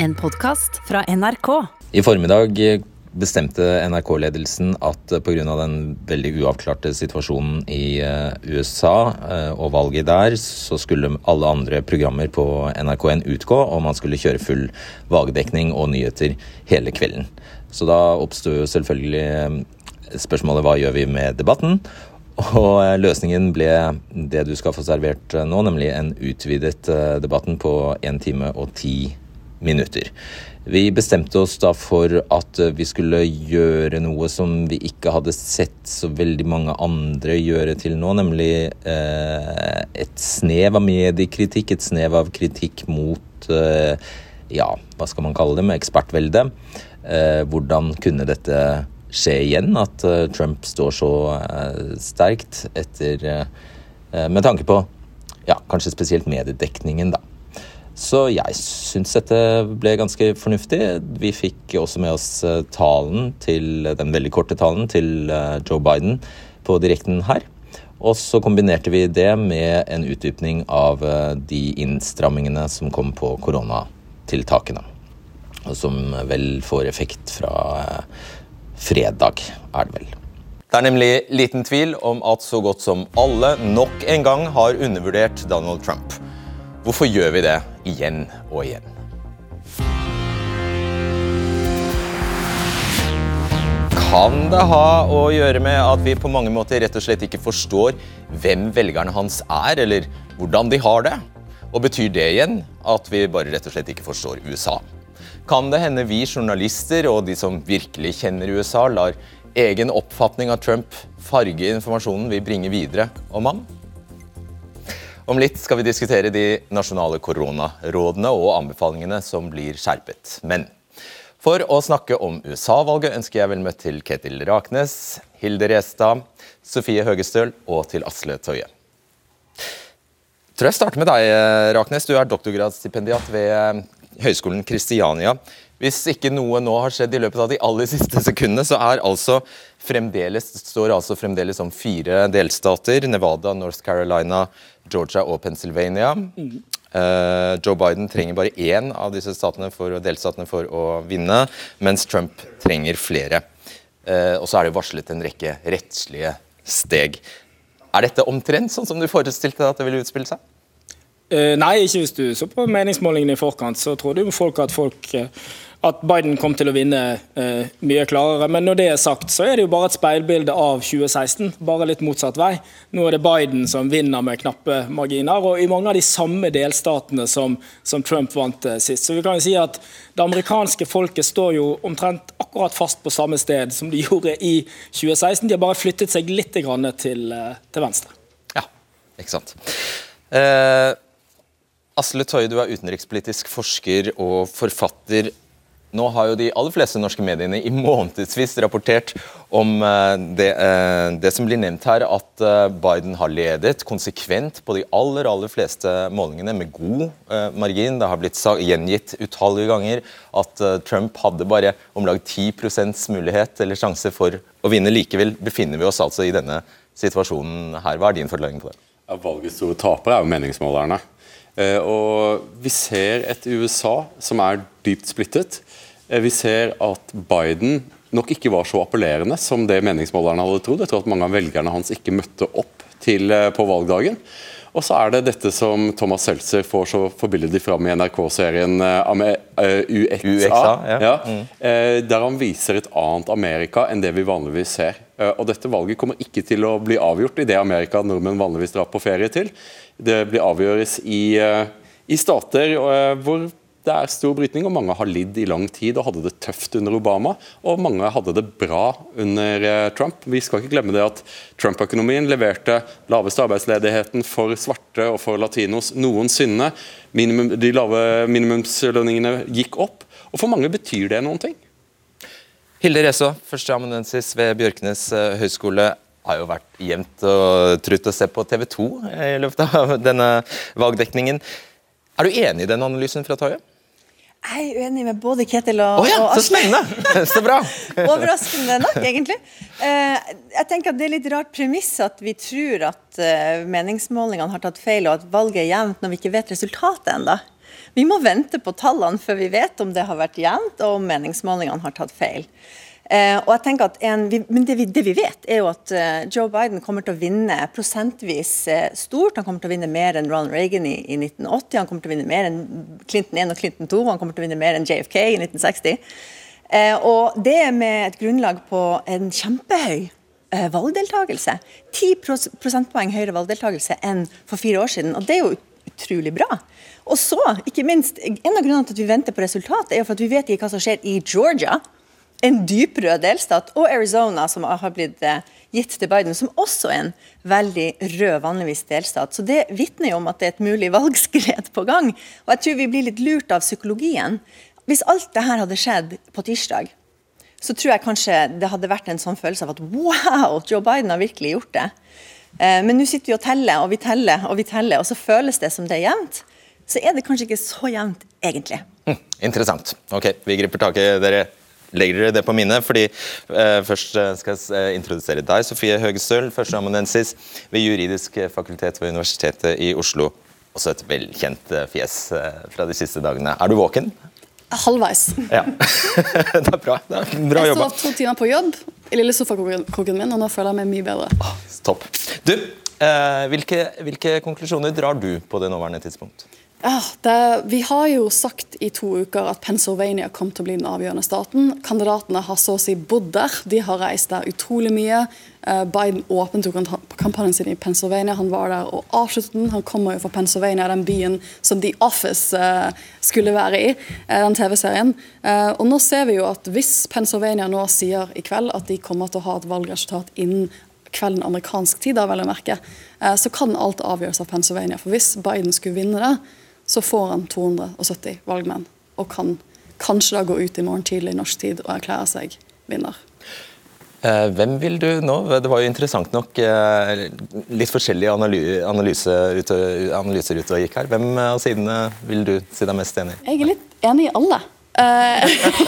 En podkast fra NRK. I formiddag bestemte NRK-ledelsen at pga. den veldig uavklarte situasjonen i eh, USA eh, og valget der, så skulle alle andre programmer på NRK1 utgå, og man skulle kjøre full valgdekning og nyheter hele kvelden. Så da oppsto selvfølgelig eh, spørsmålet hva gjør vi med debatten? Og løsningen ble det du skal få servert nå, nemlig en utvidet debatten på 1 time og 10 minutter. Vi bestemte oss da for at vi skulle gjøre noe som vi ikke hadde sett så veldig mange andre gjøre til nå, nemlig eh, et snev av mediekritikk, et snev av kritikk mot eh, ja, hva skal man kalle det, med ekspertvelde. Eh, hvordan kunne dette skje igjen, at eh, Trump står så eh, sterkt etter eh, Med tanke på ja, kanskje spesielt mediedekningen, da. Så jeg syns dette ble ganske fornuftig. Vi fikk også med oss eh, talen til, den veldig korte talen til eh, Joe Biden på direkten her. Og så kombinerte vi det med en utdypning av eh, de innstrammingene som kom på koronatiltakene. Og som vel får effekt fra fredag, er det vel. Det er nemlig liten tvil om at så godt som alle nok en gang har undervurdert Donald Trump. Hvorfor gjør vi det igjen og igjen? Kan det ha å gjøre med at vi på mange måter rett og slett ikke forstår hvem velgerne hans er, eller hvordan de har det? Og betyr det igjen at vi bare rett og slett ikke forstår USA? Kan det hende vi journalister og de som virkelig kjenner USA, lar egen oppfatning av Trump farge informasjonen vi bringer videre om ham? Om litt skal vi diskutere de nasjonale koronarådene og anbefalingene som blir skjerpet. Men for å snakke om USA-valget ønsker jeg vel møtt til Ketil Raknes, Hilde Restad, Sofie Høgestøl og til Asle Tøye. Tror jeg starter med deg, Raknes. Du er doktorgradsstipendiat ved Høgskolen Kristiania. Hvis ikke noe nå har skjedd i løpet av de aller siste sekundene, så er altså fremdeles, står altså fremdeles om fire delstater. Nevada, North Carolina, Georgia og Pennsylvania. Uh, Joe Biden trenger bare én av disse for, delstatene for å vinne, mens Trump trenger flere. Uh, og så er det varslet en rekke rettslige steg. Er dette omtrent sånn som du forestilte deg at det ville utspille seg? Uh, nei, ikke hvis du så på meningsmålingene i forkant. Så trodde jo folk at folk at Biden kom til å vinne eh, mye klarere. Men når det er sagt, så er det jo bare et speilbilde av 2016, bare litt motsatt vei. Nå er det Biden som vinner med knappe marginer, og i mange av de samme delstatene som, som Trump vant eh, sist. Så vi kan jo si at det amerikanske folket står jo omtrent akkurat fast på samme sted som de gjorde i 2016. De har bare flyttet seg litt til, eh, til venstre. Ja, ikke sant. Eh, Asle Tøye, du er utenrikspolitisk forsker og forfatter. Nå har jo de aller fleste norske mediene i månedsvis rapportert om eh, det, eh, det, som blir nevnt her, at eh, Biden har ledet konsekvent på de aller aller fleste målingene med god margin. Det har blitt gjengitt utallige ganger at Trump hadde bare om lag 10% mulighet eller sjanse for å vinne. Likevel befinner vi oss altså i denne situasjonen her. Hva er din forklaring på det? Ja, valgets store taper er jo meningsmålerne. Og vi ser et USA som er dypt splittet. Eh, vi ser at Biden nok ikke var så appellerende som det meningsmålerne hadde trodd. Jeg tror at mange av velgerne hans ikke møtte opp til, eh, på valgdagen. Og så er det dette som Thomas Seltzer får så forbilledlig fram i NRK-serien uh, UXA, ja. Ja, mm. der han viser et annet Amerika enn det vi vanligvis ser. Uh, og Dette valget kommer ikke til å bli avgjort i det Amerika nordmenn vanligvis drar på ferie til. Det blir avgjøres i, i stater hvor det er stor brytning, og mange har lidd i lang tid og hadde det tøft under Obama. Og mange hadde det bra under eh, Trump. Vi skal ikke glemme det at Trump-økonomien leverte laveste arbeidsledigheten for svarte og for latinos noensinne. Minimum, de lave minimumslønningene gikk opp. Og for mange betyr det noen ting. Hilde Reso, førsteamanuensis ved Bjørknes eh, høgskole har jo vært jevnt og trutt å se på TV 2 i løpet av denne valgdekningen. Er du enig i den analysen fra Taje? Jeg er uenig med både Ketil og, oh ja, og Så spennende! Så bra! Overraskende nok, egentlig. Eh, jeg tenker at Det er litt rart premiss at vi tror at eh, meningsmålingene har tatt feil, og at valget er jevnt når vi ikke vet resultatet ennå. Vi må vente på tallene før vi vet om det har vært jevnt, og om meningsmålingene har tatt feil. Eh, og jeg tenker at en, men det vi, det vi, vet, er jo at uh, Joe Biden kommer til å vinne prosentvis uh, stort. Han kommer til å vinne mer enn Ronald Reagan i, i, 1980, han kommer til å vinne mer enn Clinton 1 og Clinton 2, han kommer til å vinne mer enn JFK i 1960. Eh, og det er med et grunnlag på en kjempehøy valgdeltakelse. 10 prosentpoeng høyere valgdeltakelse enn for fire år siden. og det er jo utrolig bra. Og så, ikke minst, En av grunnene til at vi venter på resultatet, er for at vi vet ikke hva som skjer i Georgia en dyprød delstat, og Arizona, som har blitt eh, gitt til Biden, som også er en veldig rød, vanligvis delstat. Så Det vitner om at det er et mulig valgskred på gang. Og jeg tror vi blir litt lurt av psykologien. Hvis alt det her hadde skjedd på tirsdag, så tror jeg kanskje det hadde vært en sånn følelse av at wow, Joe Biden har virkelig gjort det. Eh, men nå sitter vi og teller og vi teller og vi teller, og så føles det som det er jevnt. Så er det kanskje ikke så jevnt, egentlig. Hm, interessant. Ok, vi griper tak i dere legger dere det på minnet. fordi eh, Først eh, skal jeg eh, introdusere deg, Sofie Høgestøl, førsteamanuensis ved Juridisk fakultet ved Universitetet i Oslo. Også et velkjent eh, fjes fra de siste dagene. Er du våken? Halvveis. Ja. det er bra. Det er bra jobba. Jeg står to timer på jobb i lille sofakroken min, og nå føler jeg meg mye bedre. Ah, topp. Du, eh, hvilke, hvilke konklusjoner drar du på det nåværende tidspunkt? Ja, det, vi har jo sagt i to uker at Pennsylvania kom til å bli den avgjørende staten. Kandidatene har så å si bodd der. De har reist der utrolig mye. Uh, Biden åpnet kampanjen sin i Pennsylvania. Han var der og avsluttet den. Han kommer jo fra Pennsylvania, den byen som The Office uh, skulle være i, uh, den TV-serien. og nå ser vi jo at hvis Pennsylvania nå sier i kveld at de kommer til å ha et valgresultat innen kvelden amerikansk tid, da, vel å merke, så kan alt avgjøres av Pennsylvania. For hvis Biden skulle vinne det, så får han 270 valgmenn og kan kanskje da gå ut i morgen tidlig norsk tid og erklære seg vinner. Eh, hvem vil du nå? Det var jo interessant nok eh, litt forskjellige analyser ute, analyser ute og gikk her. Hvem av sidene vil du si deg mest enig i? Jeg er litt enig i alle. Uh,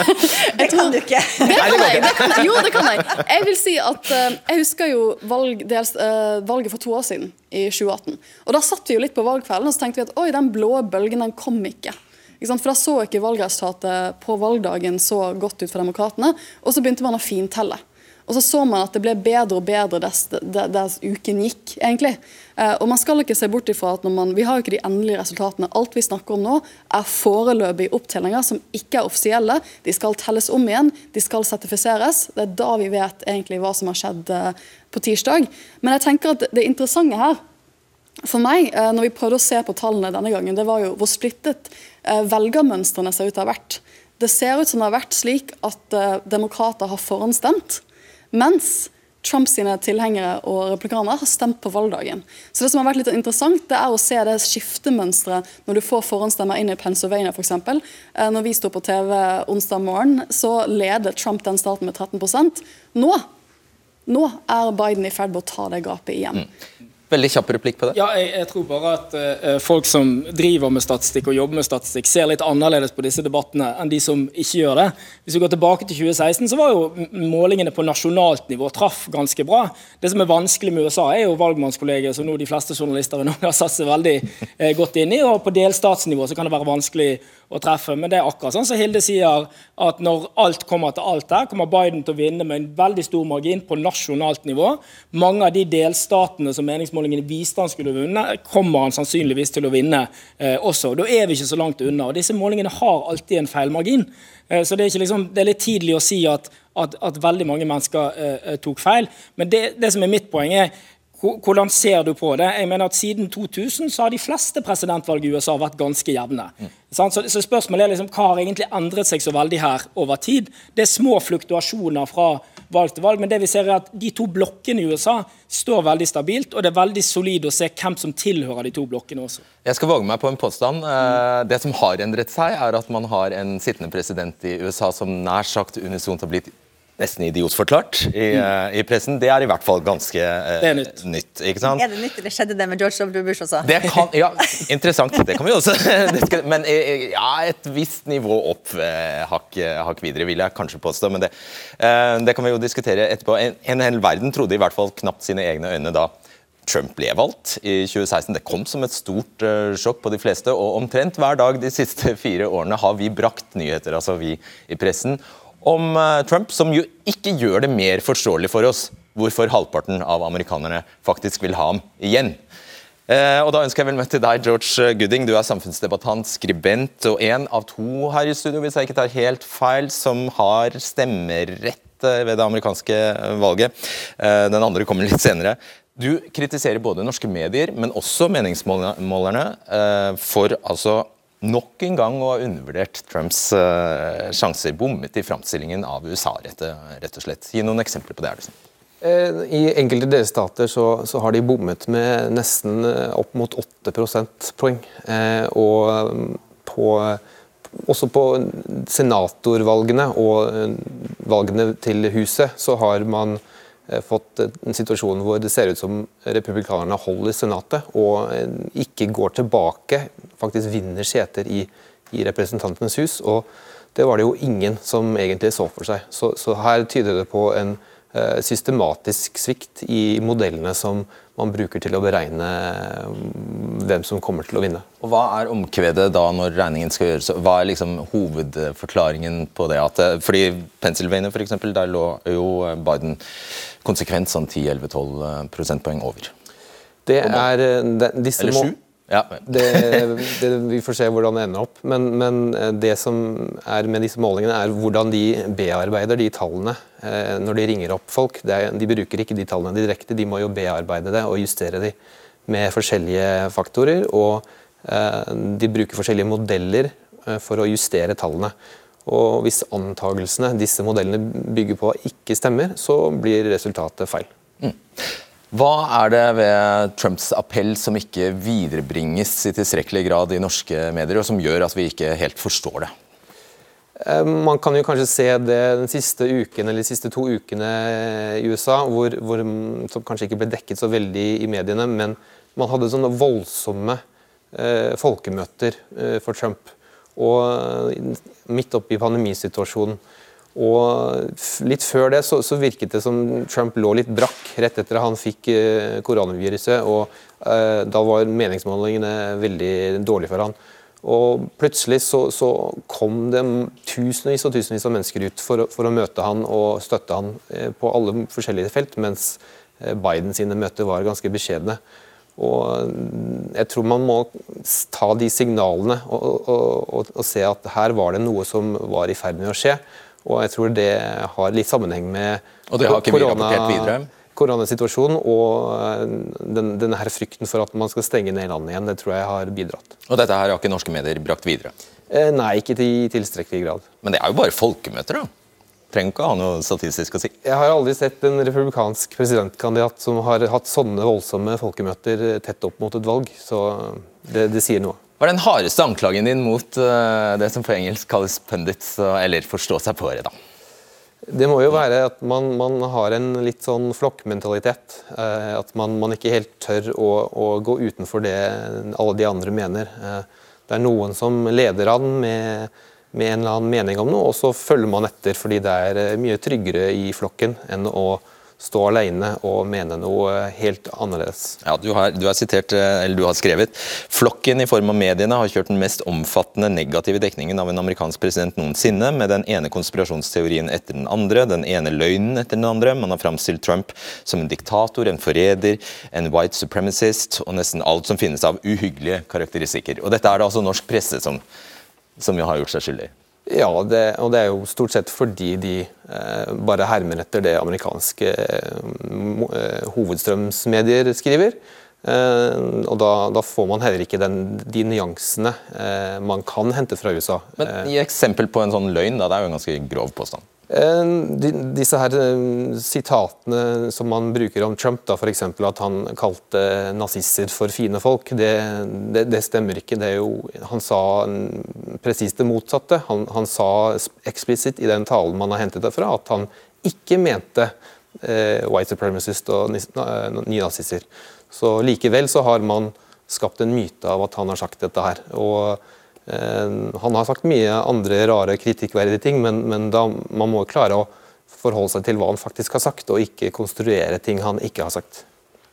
det kan du ikke. Det kan jeg. Det kan, jo, det kan jeg. Jeg vil si at uh, jeg husker jo valg, dels, uh, valget for to år siden, i 2018. Og Da satt vi jo litt på valgkvelden og så tenkte vi at oi, den blå bølgen den kom ikke. ikke for Da så ikke valgresultatet på valgdagen så godt ut for demokratene. Og så begynte man å fintelle. Og så så man at det ble bedre og bedre dess, dess uken gikk. egentlig. Eh, og man skal ikke se bort ifra at man, Vi har jo ikke de endelige resultatene. Alt vi snakker om nå, er foreløpige opptellinger som ikke er offisielle. De skal telles om igjen, de skal sertifiseres. Det er da vi vet egentlig hva som har skjedd eh, på tirsdag. Men jeg tenker at det interessante her for meg, eh, når vi prøvde å se på tallene denne gangen, det var jo hvor splittet velgermønstrene ser ut til å ha vært. Det ser ut som det har vært slik at demokrater har forhåndsstemt mens Trumps tilhengere og replikanere har stemt på valgdagen. Så det som har vært litt interessant, det er å se det skiftemønsteret når du får forhåndsstemmer inn i Pennsylvania f.eks. Eh, når vi sto på TV onsdag morgen, så leder Trump den staten med 13% Nå, nå er Biden i ferd med å ta det gapet igjen. Mm. Veldig kjapp replikk på det. Ja, jeg, jeg tror bare at uh, folk som driver med statistikk og jobber med statistikk, ser litt annerledes på disse debattene enn de som ikke gjør det. Hvis vi går tilbake til 2016, så var jo målingene på nasjonalt nivå traff ganske bra. Det som er vanskelig med USA, er jo valgmannskollegiet, som nå de fleste journalister har satt seg veldig uh, godt inn i. Og på delstatsnivå så kan det være vanskelig å treffe. Men det er akkurat sånn som Hilde sier, at når alt kommer til alt der, kommer Biden til å vinne med en veldig stor margin på nasjonalt nivå. Mange av de delstatene som meningsmålingene viste han skulle vinne, kommer han sannsynligvis til å vinne eh, også. Da er vi ikke så langt unna. og Disse målingene har alltid en feilmargin. Eh, så det er, liksom, det er, litt tidlig å si at, at, at veldig mange mennesker eh, tok feil. Men det, det som er mitt poeng, er hvordan ser du på det? Jeg mener at Siden 2000 så har de fleste presidentvalg i USA vært ganske jevne. Mm. Så, så, spørsmålet er liksom, Hva har egentlig endret seg så veldig her over tid? Det er små fluktuasjoner fra valg til valg, men det vi ser er at de to blokkene i USA står veldig stabilt, og det er veldig solid å se hvem som tilhører de to blokkene også. Jeg skal våge meg på en påstand. Eh, det som har endret seg, er at man har en sittende president i USA som nær sagt unisont har blitt nesten idiotforklart i, mm. i, pressen. Det er i hvert fall ganske uh, det er nytt. nytt. ikke sant? Er det nytt, eller skjedde det med George W. Bush også? Det kan, ja, Interessant. Det kan vi også. Skal, men uh, ja, et visst nivå opp hakk, hakk, videre, vil jeg kanskje påstå. Men det, det kan vi jo diskutere etterpå. En, en hel verden trodde i hvert fall knapt sine egne øyne da Trump ble valgt i 2016. Det kom som et stort uh, sjokk på de fleste, og omtrent hver dag de siste fire årene har vi brakt nyheter, altså vi i pressen, om uh, Trump, som jo ikke gjør det mer forståelig for oss hvorfor halvparten av amerikanerne faktisk vil ha ham igjen. Uh, og da ønsker jeg vel møte deg, George Gooding. Du er samfunnsdebattant, skribent og en av to her i studio, hvis jeg ikke tar helt feil, som har stemmerett ved det amerikanske valget. Den andre kommer litt senere. Du kritiserer både norske medier, men også meningsmålerne eh, for altså nok en gang å ha undervurdert Trumps uh, sjanser. Bommet i framstillingen av USA, rett, og slett. Gi noen eksempler på det. Erlesen. Eh, I enkelte delstater så, så, har de bommet med nesten opp mot 8 prosentpoeng. og på, også på senatorvalgene og valgene til huset så har man Eh, fått en situasjon hvor det ser ut som republikanerne holder Senatet og eh, ikke går tilbake, faktisk vinner seter i, i Representantenes hus. og Det var det jo ingen som egentlig så for seg. Så, så her tyder det på en systematisk svikt i modellene som man bruker til å beregne hvem som kommer til å vinne. Og Hva er omkvedet da når regningen skal gjøres? Hva er liksom hovedforklaringen på det? At, fordi Pennsylvania for eksempel, der lå jo Biden konsekvent sånn 10-11-12 eh, prosentpoeng over. Det er eh, det, disse sju? Ja. det, det, vi får se hvordan det ender opp. Men, men, eh, det som er med disse målingene, er hvordan de bearbeider de tallene når de ringer opp folk. De bruker ikke de tallene direkte, de må jo bearbeide det og justere de med forskjellige faktorer. Og eh, de bruker forskjellige modeller for å justere tallene. Og hvis antagelsene disse modellene bygger på ikke stemmer, så blir resultatet feil. Mm. Hva er det ved Trumps appell som ikke viderebringes i tilstrekkelig grad i norske medier, og som gjør at vi ikke helt forstår det? Eh, man kan jo kanskje se det den siste uken eller de siste to ukene i USA, hvor, hvor, som kanskje ikke ble dekket så veldig i mediene, men man hadde sånne voldsomme eh, folkemøter eh, for Trump. Og midt oppi pandemisituasjonen. Og litt før det så, så, virket det som Trump lå litt brakk rett etter at han fikk eh, koronaviruset. og eh, Da var meningsmålingene veldig dårlige for han. Og Plutselig så, så, kom det tusenvis og tusenvis av mennesker ut for, for, å møte han og støtte han eh, på alle forskjellige felt, mens eh, Biden sine møter var ganske beskjedne. Og jeg tror man må ta de signalene og, og, og, og, se at her var det noe som var i ferd med å skje. Og jeg tror det har litt sammenheng med og det har ikke korona, koronasituasjonen og den, denne her frykten for at man skal stenge ned landet igjen. Det tror jeg har bidratt. Og dette her har ikke norske medier brakt videre? Eh, nei, ikke i tilstrekkelig grad. Men det er jo bare folkemøter, da? trenger ikke å ha noe statistisk å si. Jeg har aldri sett en republikansk presidentkandidat som har hatt sånne voldsomme folkemøter tett opp mot et valg. Så det, det sier noe. Hva er den hardeste anklagen din mot uh, det som på engelsk kalles pundits, eller forstå seg på det, da? Det må jo være at man, man har en litt sånn flokkmentalitet. Eh, at man, man, ikke helt tør å, å, gå utenfor det alle de andre mener. Eh, det er noen som leder an med med en eller annen mening om noe, og så følger man etter fordi det er eh, mye tryggere i flokken enn å stå alene og mene noe helt annerledes. Ja, du har, du har, sitert, eh, du har skrevet flokken i form av mediene har kjørt den mest omfattende negative dekningen av en amerikansk president noensinne, med den ene konspirasjonsteorien etter den andre, den ene løgnen etter den andre. Man har framstilt Trump som en diktator, en forræder, en white supremacist og nesten alt som finnes av uhyggelige karakteristikker. Og Dette er det altså norsk presse som som har gjort seg skyldig Ja, det, og det er jo stort sett fordi de eh, bare hermer etter det amerikanske eh, hovedstrømsmedier skriver. Eh, og da, da, får man heller ikke den, de nyansene eh, man kan hente fra USA. Men Gi eksempel på en sånn løgn. da, Det er jo en ganske grov påstand. Eh, disse her eh, sitatene som man bruker om Trump, da, f.eks. at han kalte nazister for fine folk, det, det, det stemmer ikke. Det jo, han sa presis det motsatte. Han, han sa eksplisitt i den talen man har hentet det fra, at han ikke mente eh, white supremacist og nynazister. Så likevel så har man skapt en myte av at han har sagt dette her. og han har sagt mye andre rare, kritikkverdige ting, men, men da, man må klare å forholde seg til hva han faktisk har sagt, og ikke konstruere ting han ikke har sagt.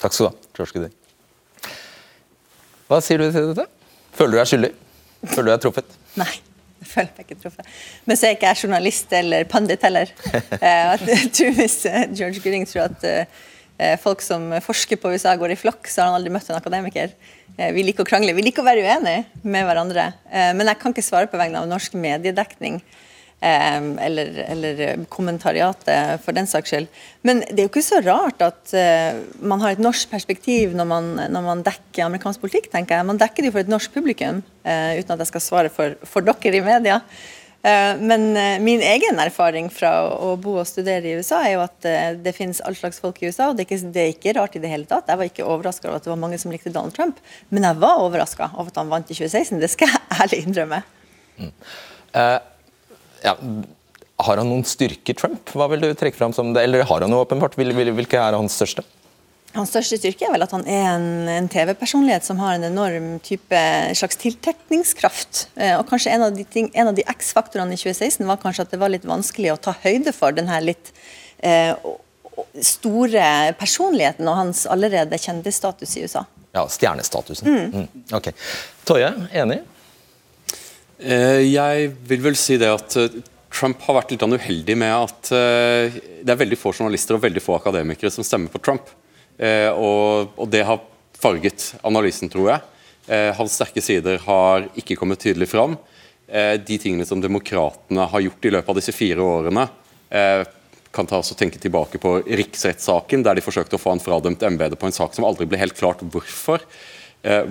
Takk skal du ha. Hva sier du til dette? Føler du deg skyldig? Føler du deg truffet? Nei. Jeg føler meg ikke truffet. Men så er jeg ikke jeg journalist eller pandit heller. Eh, jeg tror Hvis eh, George Gooding tror at eh, folk som forsker på USA går i flokk, så har han aldri møtt en akademiker. Vi liker å krangle. Vi liker å være uenige med hverandre. Men jeg kan ikke svare på vegne av norsk mediedekning. Eller, eller, kommentariatet, for den saks skyld. Men det er jo ikke så rart at man har et norsk perspektiv når man, når man dekker amerikansk politikk. tenker jeg. Man dekker det jo for et norsk publikum, uten at jeg skal svare for, for dere i media. Eh, men eh, min egen erfaring fra å bo og studere i USA er jo at eh, det finnes all slags folk i USA. og det er, ikke, det er ikke rart i det hele tatt. Jeg var ikke overraska over at det var mange som likte Donald Trump, men jeg var overraska over at han vant i 2016. Det skal jeg ærlig innrømme. Mm. Uh, ja. Har han noen styrker, Trump? Hva vil du trekke fram som det? Eller har han noe åpenbart? Hvilke er hans største? Hans største styrke er vel at han er en, en TV-personlighet som har en enorm type slags tiltrekningskraft. Eh, og kanskje En av de, ting, en av de X-faktorene i 2016 var kanskje at det var litt vanskelig å ta høyde for den her litt eh, store personligheten og hans allerede kjendisstatus i USA. Ja, stjernestatusen. Mm. Mm. Ok. Toje, enig? Eh, jeg vil vel si det at eh, Trump har vært litt uheldig med at uh, det er veldig få journalister og veldig få akademikere som stemmer på Trump. Eh, og, og, det har farget analysen, tror jeg. Eh, hans sterke sider har ikke kommet tydelig fram. Eh, de tingene som demokratene har gjort i løpet av disse fire årene, kan ta oss og tenke tilbake på riksrettssaken, der de forsøkte å få han fradømt embetet på en sak som aldri ble helt klart hvorfor.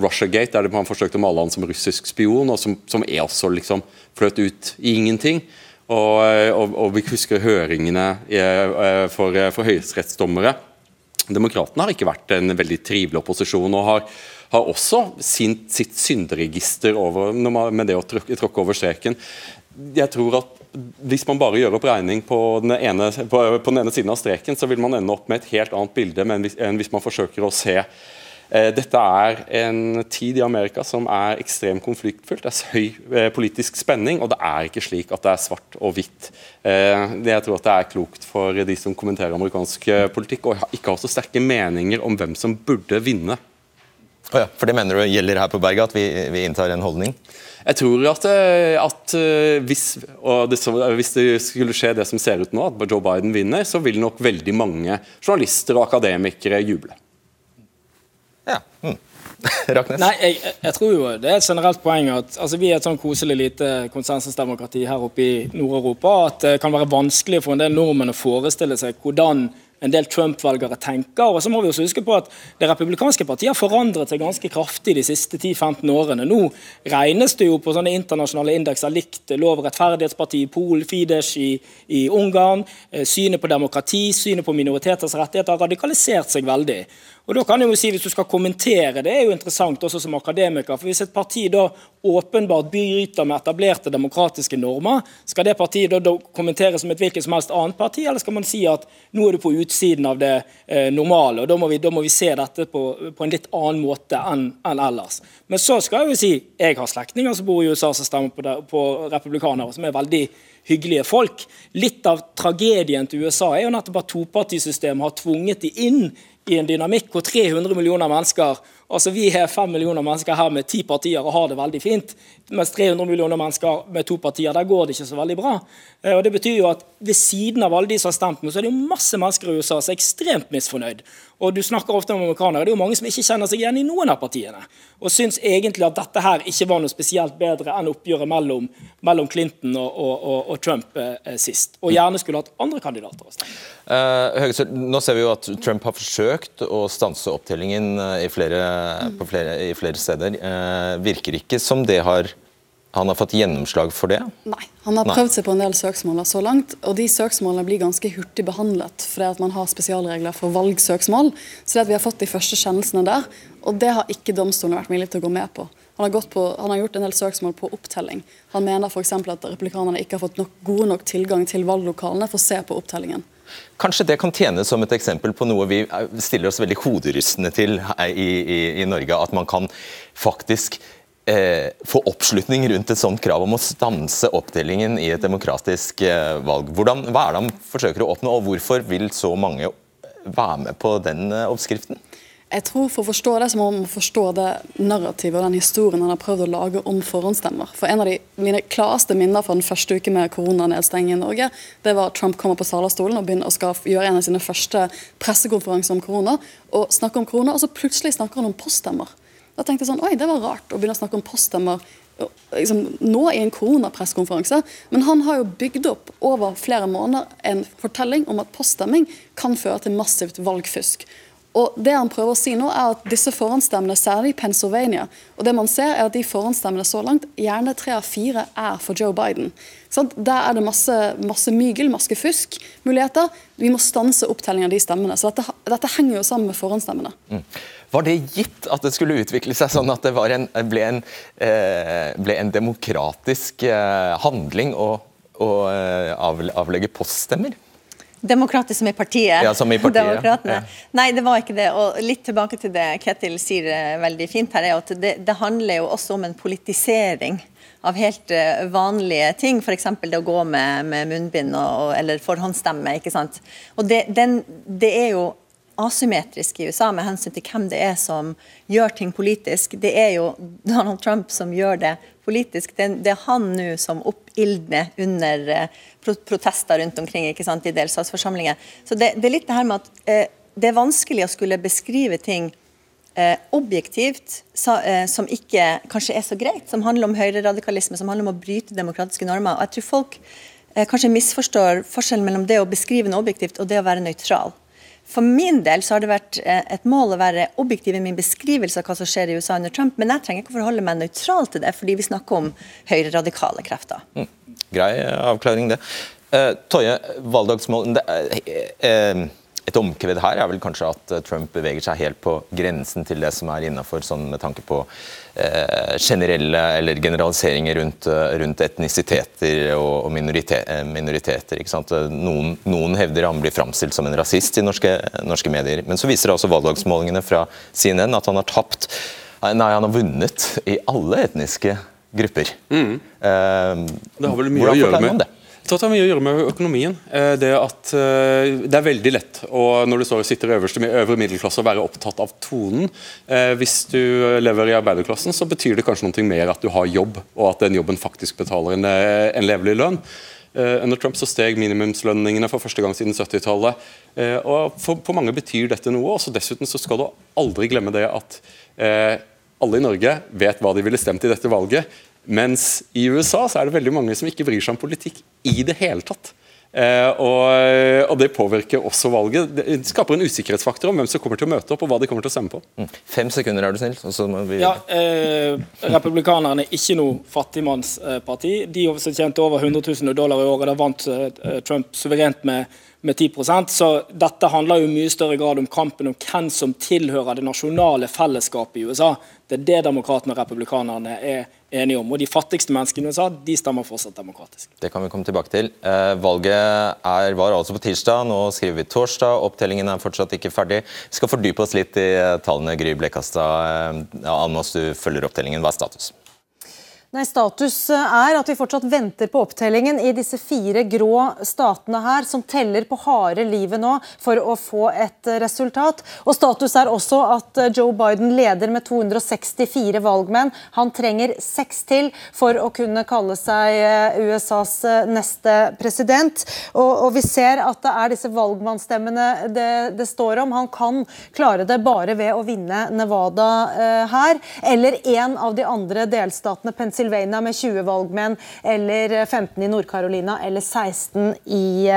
Russiagate, der man forsøkte å male han som russisk spion, og som, som er også liksom fløt ut i ingenting. Og, og, og vi husker høringene for, for høyesterettsdommere Demokratene har ikke vært en veldig trivelig opposisjon. og har, har også sin, sitt synderegister over, med det å tråkke, over streken. Jeg tror at Hvis man bare gjør opp regning på den, ene, på, på den ene siden av streken, så vil man ende opp med et helt annet bilde enn hvis man forsøker å se dette er en tid i Amerika som er ekstremt konfliktfullt. Det er høy eh, politisk spenning, og det er ikke slik at det er svart og hvitt. Eh, jeg tror at det er klokt for de som kommenterer amerikansk politikk, og ikke har så sterke meninger om hvem som burde vinne. Oh ja, for det mener du gjelder her på berget, at vi, vi inntar en holdning? Jeg tror at, at hvis, det, hvis, det, skulle skje det som ser ut nå, at Joe Biden vinner, så vil nok veldig mange journalister og akademikere juble. Ja. Mm. Nei, jeg, jeg, tror jo det er et generelt poeng at altså, vi er et sånn koselig lite konsensusdemokrati her oppe i Nord-Europa. At det kan være vanskelig for en del nordmenn å forestille seg hvordan en del Trump-velgere tenker. Og så må vi også huske på at Det republikanske partiet har forandret seg ganske kraftig de siste 10-15 årene. Nå regnes det jo på sånne internasjonale indekser likt lov- og rettferdighetsparti i Polen, Fidesz i, i Ungarn. Eh, synet på demokrati, synet på minoriteters rettigheter har radikalisert seg veldig. Og da kan jeg jo si, Hvis du skal kommentere det, er jo interessant også som akademiker. for Hvis et parti da åpenbart bryter med etablerte demokratiske normer, skal det partiet da, da kommenteres som et hvilket som helst annet parti, eller skal man si at nå er du på utsiden av det eh, normale? og da må, vi, da må, vi, se dette på, på en litt annen måte enn, enn, ellers. Men så skal jeg jo si jeg har slektninger som bor i USA som stemmer på, det, på republikanere, som er veldig hyggelige folk. Litt av tragedien til USA er jo nettopp at topartisystemet har tvunget de inn i en dynamikk hvor 300 millioner mennesker altså Vi har 5 millioner mennesker her med ti partier og har det veldig fint. Mens 300 millioner mennesker med to partier, der går det ikke så veldig bra. Eh, og det betyr jo at Ved siden av alle de som har stemt nå, så er det jo masse mennesker i USA som er ekstremt misfornøyd. Og du snakker ofte om amerikanere. Det er jo mange som ikke kjenner seg igjen i noen av partiene. Og syns egentlig at dette her ikke var noe spesielt bedre enn oppgjøret mellom, mellom Clinton og, og, og, Trump eh, sist. Og gjerne skulle hatt andre kandidater Også. stemme. Uh, nå ser vi jo at Trump har forsøkt å stanse opptellingen uh, i, flere, flere, i, flere, steder. Uh, virker ikke som det har han har fått gjennomslag for det? Nei, han har prøvd seg på en del søksmål så langt. Og de søksmålene blir ganske hurtig behandlet fordi at man har spesialregler for valgsøksmål. Så det at vi har fått de første kjennelsene der, og det har ikke domstolene vært villige til å gå med på. Han har, på, han har, gjort en del søksmål på opptelling. Han mener f.eks. at republikanerne ikke har fått nok, god nok tilgang til valglokalene for å se på opptellingen. Kanskje det kan tjene som et eksempel på noe vi stiller oss veldig hoderystende til i, i, i Norge. At man kan faktisk eh, få oppslutning rundt et sånt krav om å stanse oppdelingen i et demokratisk eh, valg. Hvordan, hva er det han forsøker å oppnå, og hvorfor vil så mange være med på den eh, oppskriften? Jeg tror For å forstå det, så må man forstå det narrativet og den historien han har prøvd å lage om forhåndsstemmer. For En av de mine klareste minner fra den første uke med koronanedstenging i Norge, det var at Trump kommer på talerstolen og begynner å skal gjøre en av sine første pressekonferanser om korona. og snakker om korona, og så plutselig snakker han om poststemmer. Da tenkte jeg sånn, oi, det var rart å begynne å snakke om poststemmer liksom, nå i en koronapresskonferanse. Men han har jo bygd opp over flere måneder en fortelling om at poststemming kan føre til massivt valgfusk. Og det han prøver å si nå er at disse forhåndsstemmene, særlig i Pennsylvania, og det man ser er at de forhåndsstemmene så langt, gjerne tre av fire er for Joe Biden. Sånn, der er det masse, masse mygel, masse fusk, muligheter. Vi må stanse opptellingen av de stemmene. Så dette, dette henger jo sammen med forhåndsstemmene. Mm. Var det gitt at det skulle utvikle seg sånn at det en, ble, en, eh, ble, en, demokratisk eh, handling å, å eh, avlegge poststemmer? Demokratisk som i partiet. Ja, som i partiet. Ja. Nei, det var ikke det. Og litt tilbake til det Ketil sier eh, veldig fint her, er at det, det handler jo også om en politisering av helt uh, vanlige ting. F.eks. det å gå med, med munnbind og, eller forhåndsstemme. ikke sant? Og det, den, det er jo asymmetrisk i USA med hensyn til hvem det er som gjør ting politisk. Det er jo Donald Trump som gjør det politisk. Det, er han nå som oppildner under uh, protester rundt omkring ikke sant, i delstatsforsamlinger. Så det, det, er litt det her med at eh, det er vanskelig å skulle beskrive ting eh, objektivt sa, som ikke kanskje er så greit, som handler om høyreradikalisme, som handler om å bryte demokratiske normer. Og jeg tror folk kanskje misforstår forskjellen mellom det å beskrive noe objektivt og det å være nøytral. For min del så har det vært eh, et mål å være objektiv i min beskrivelse av hva som skjer i USA under Trump, men jeg trenger ikke å forholde meg nøytral til det, fordi vi snakker om høyreradikale krefter. Mm. Grei avklaring, det. Uh, Toje, valgdagsmål det, uh, uh, et omkved her er vel kanskje at eh, Trump beveger seg helt på grensen til det som er innafor, sånn med tanke på eh, generelle eller generaliseringer rundt, eh, rundt etnisiteter og, og minoriteter. ikke minoriteter noen, noen, hevder han blir framstilt som en rasist i norske, norske medier. Men så viser også valgdagsmålingene fra CNN at han har tapt Nei, han har vunnet i alle etniske grupper. Mm. Eh, det har vel mye å gjøre med det? Det har mye å gjøre med økonomien. Eh, det, at, eh, det er veldig lett å, når du og sitter i øverste, øvre middelklasse å være opptatt av tonen. Eh, hvis du lever i arbeiderklassen, så betyr det kanskje noe mer at du har jobb, og at den jobben faktisk betaler en, en levelig lønn. Under Trump så steg minimumslønningene for første gang siden 70-tallet. og for, for, mange betyr dette noe. og Dessuten så skal du aldri glemme det at alle i Norge vet hva de ville stemt i dette valget. Mens i USA så er det veldig mange som ikke bryr seg om politikk i det hele tatt. Eh, og, og, Det påvirker også valget. Det skaper en usikkerhetsfaktor om hvem som kommer til å møte opp og hva de kommer til å stemme på. Mm. Fem sekunder, er du snill. Vi... Ja, eh, Republikanerne er ikke noe fattigmannsparti. De som tjente over 100 000 dollar i året, da vant eh, Trump suverent med med 10% Så dette handler jo mye større grad om kampen om hvem som tilhører det nasjonale fellesskapet i USA. Det er det demokratene og republikanerne er enige om. Og de fattigste menneskene i USA de stemmer fortsatt demokratisk. Det kan vi komme tilbake til. Eh, valget er, var altså på tirsdag, nå skriver vi torsdag. Opptellingen er fortsatt ikke ferdig. Vi skal fordype oss litt i tallene. Gry Blekastad, eh, Anne du følger opptellingen. Hva er status? Nei, Status er at vi fortsatt venter på opptellingen i disse fire grå statene her, som teller på harde livet nå for å få et resultat. Og Status er også at Joe Biden leder med 264 valgmenn. Han trenger seks til for å kunne kalle seg eh, USAs eh, neste president. Og, og vi ser at det er disse valgmannsstemmene det, det, står om. Han kan klare det bare ved å vinne Nevada eh, her, eller en av de andre delstatene. Pennsylvania Pennsylvania med 20 valgmenn, eller 15 i Nord-Carolina eller 16 i,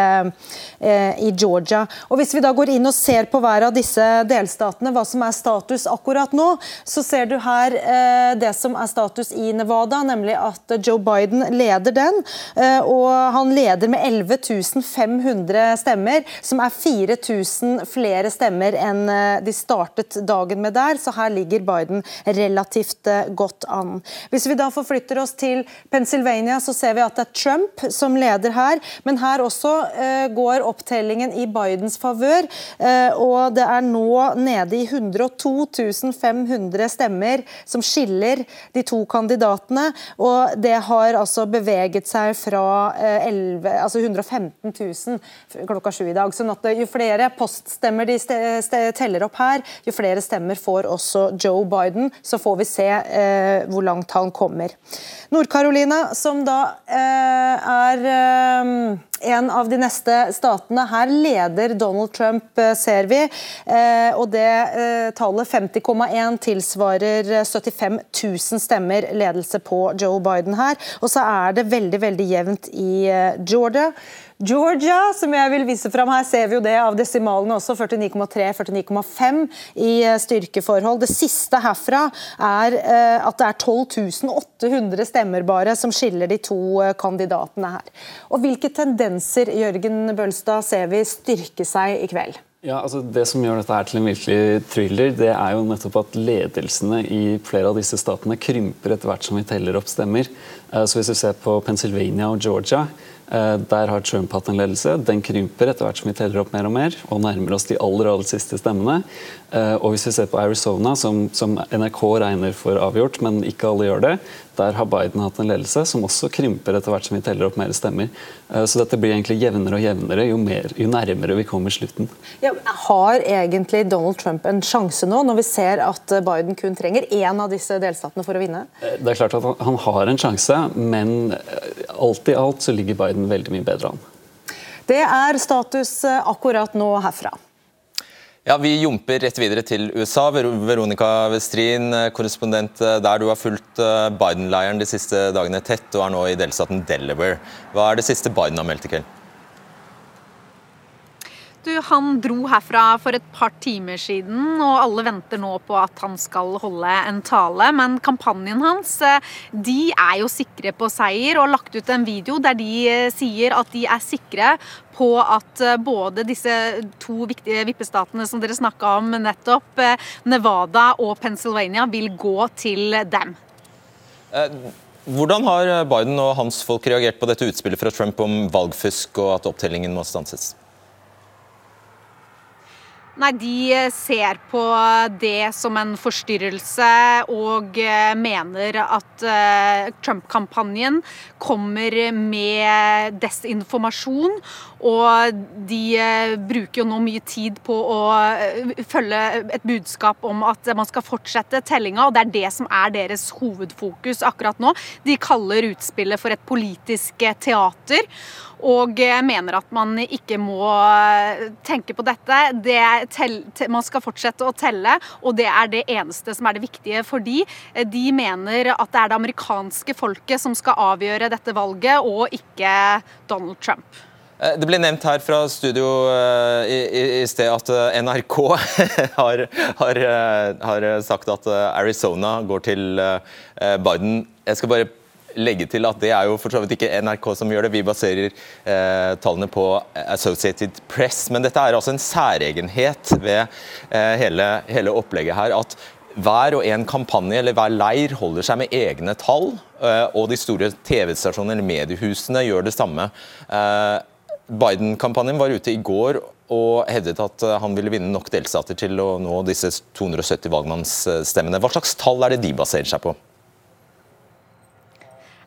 eh, i, Georgia. Og Hvis vi da går inn og ser på hver av disse delstatene, hva som er status akkurat nå, så ser du her eh, det som er status i Nevada, nemlig at Joe Biden leder den. Eh, og han leder med 11 500 stemmer, som er 4000 flere stemmer enn de startet dagen med der. Så her ligger Biden relativt godt an. Hvis vi da får forflytter oss til Pennsylvania, så ser vi at det er Trump som leder her. Men her også eh, går opptellingen i Bidens favør. Eh, og det er nå nede i 102 500 stemmer som skiller de to kandidatene. Og det har altså beveget seg fra eh, 11, altså 115 000 klokka sju i dag. sånn at jo flere poststemmer de teller opp her, jo flere stemmer får også Joe Biden. Så får vi se eh, hvor langt han kommer. Nord-Carolina, som da eh, er eh, en av de neste statene. Her leder Donald Trump, eh, ser vi. Eh, og det eh, tallet 50,1 tilsvarer 75 000 stemmer ledelse på Joe Biden her. Og så er det veldig, veldig jevnt i Georgia. Georgia, som jeg vil vise fram her, ser vi jo det av desimalene også. 49,3-49,5 i eh, styrkeforhold. Det siste herfra er eh, at det er 12 800 stemmer bare som skiller de to eh, kandidatene her. Og Hvilke tendenser Jørgen Bølstad, ser vi styrke seg i kveld? Ja, altså Det som gjør dette her til en virkelig thriller, det er jo nettopp at ledelsene i flere av disse statene krymper etter hvert som vi teller opp stemmer. Så Hvis vi ser på Pennsylvania og Georgia, der har Trump hatt en ledelse. Den krymper etter hvert som vi teller opp mer og mer og nærmer oss de aller, aller siste stemmene. Eh, og hvis vi ser på Arizona, som, som NRK regner for avgjort, men ikke alle gjør det, der har Biden hatt en ledelse som også krymper etter hvert som vi teller opp mer stemmer. Eh, så dette blir egentlig jevnere og jevnere jo, mer, jo nærmere vi kommer slutten. Ja, har egentlig Donald Trump en sjanse nå, når vi ser at Biden kun trenger én av disse delstatene for å vinne? Det er klart at han har en sjanse, men alt i alt så ligger Biden veldig mye bedre an. Det er status eh, akkurat nå herfra. Ja, Vi jumper rett videre til USA. Veronica Westrin, eh, korrespondent eh, der. Du har fulgt Biden-leiren de siste dagene tett og er nå i delstaten Delaware. Hva er det siste Biden har meldt i kveld? Du, han dro herfra for et par timer siden, og alle venter nå på at han skal holde en tale. Men kampanjen hans eh, de er jo sikre på seier, og har lagt ut en video der de eh, sier at de er sikre på at eh, både disse to viktige vippestatene som dere snakka om nettopp, Nevada og Pennsylvania, vil gå til dem. Hvordan har Biden og hans folk reagert på dette utspillet fra Trump om valgfusk og at opptellingen må stanses? Nei, De eh, ser på det som en forstyrrelse og eh, mener at eh, Trump-kampanjen kommer med desinformasjon. Og de bruker jo nå mye tid på å følge et budskap om at man skal fortsette tellinga, og det er det som er deres hovedfokus akkurat nå. De kaller utspillet for et politisk teater og mener at man ikke må tenke på dette. Det tell, man skal fortsette å telle, og det er det eneste som er det viktige for de. De mener at det er det amerikanske folket som skal avgjøre dette valget, og ikke Donald Trump. Eh, det ble nevnt her fra studio i, i, i sted at eh, NRK har, har, har, sagt at Arizona går til Biden. Jeg skal bare legge til at det er jo for så vidt ikke NRK som gjør det, vi baserer eh, tallene på Associated Press. Men dette er altså en særegenhet ved eh, hele, hele, opplegget her. at hver og en kampanje eller hver leir holder seg med egne tall, eh, og de store TV-stasjonene eller mediehusene gjør det samme. Eh, Biden-kampanjen var ute i går og hevdet at eh, han ville vinne nok delstater til å nå disse 270 valgmannsstemmene. Hva slags tall er det de baserer seg på?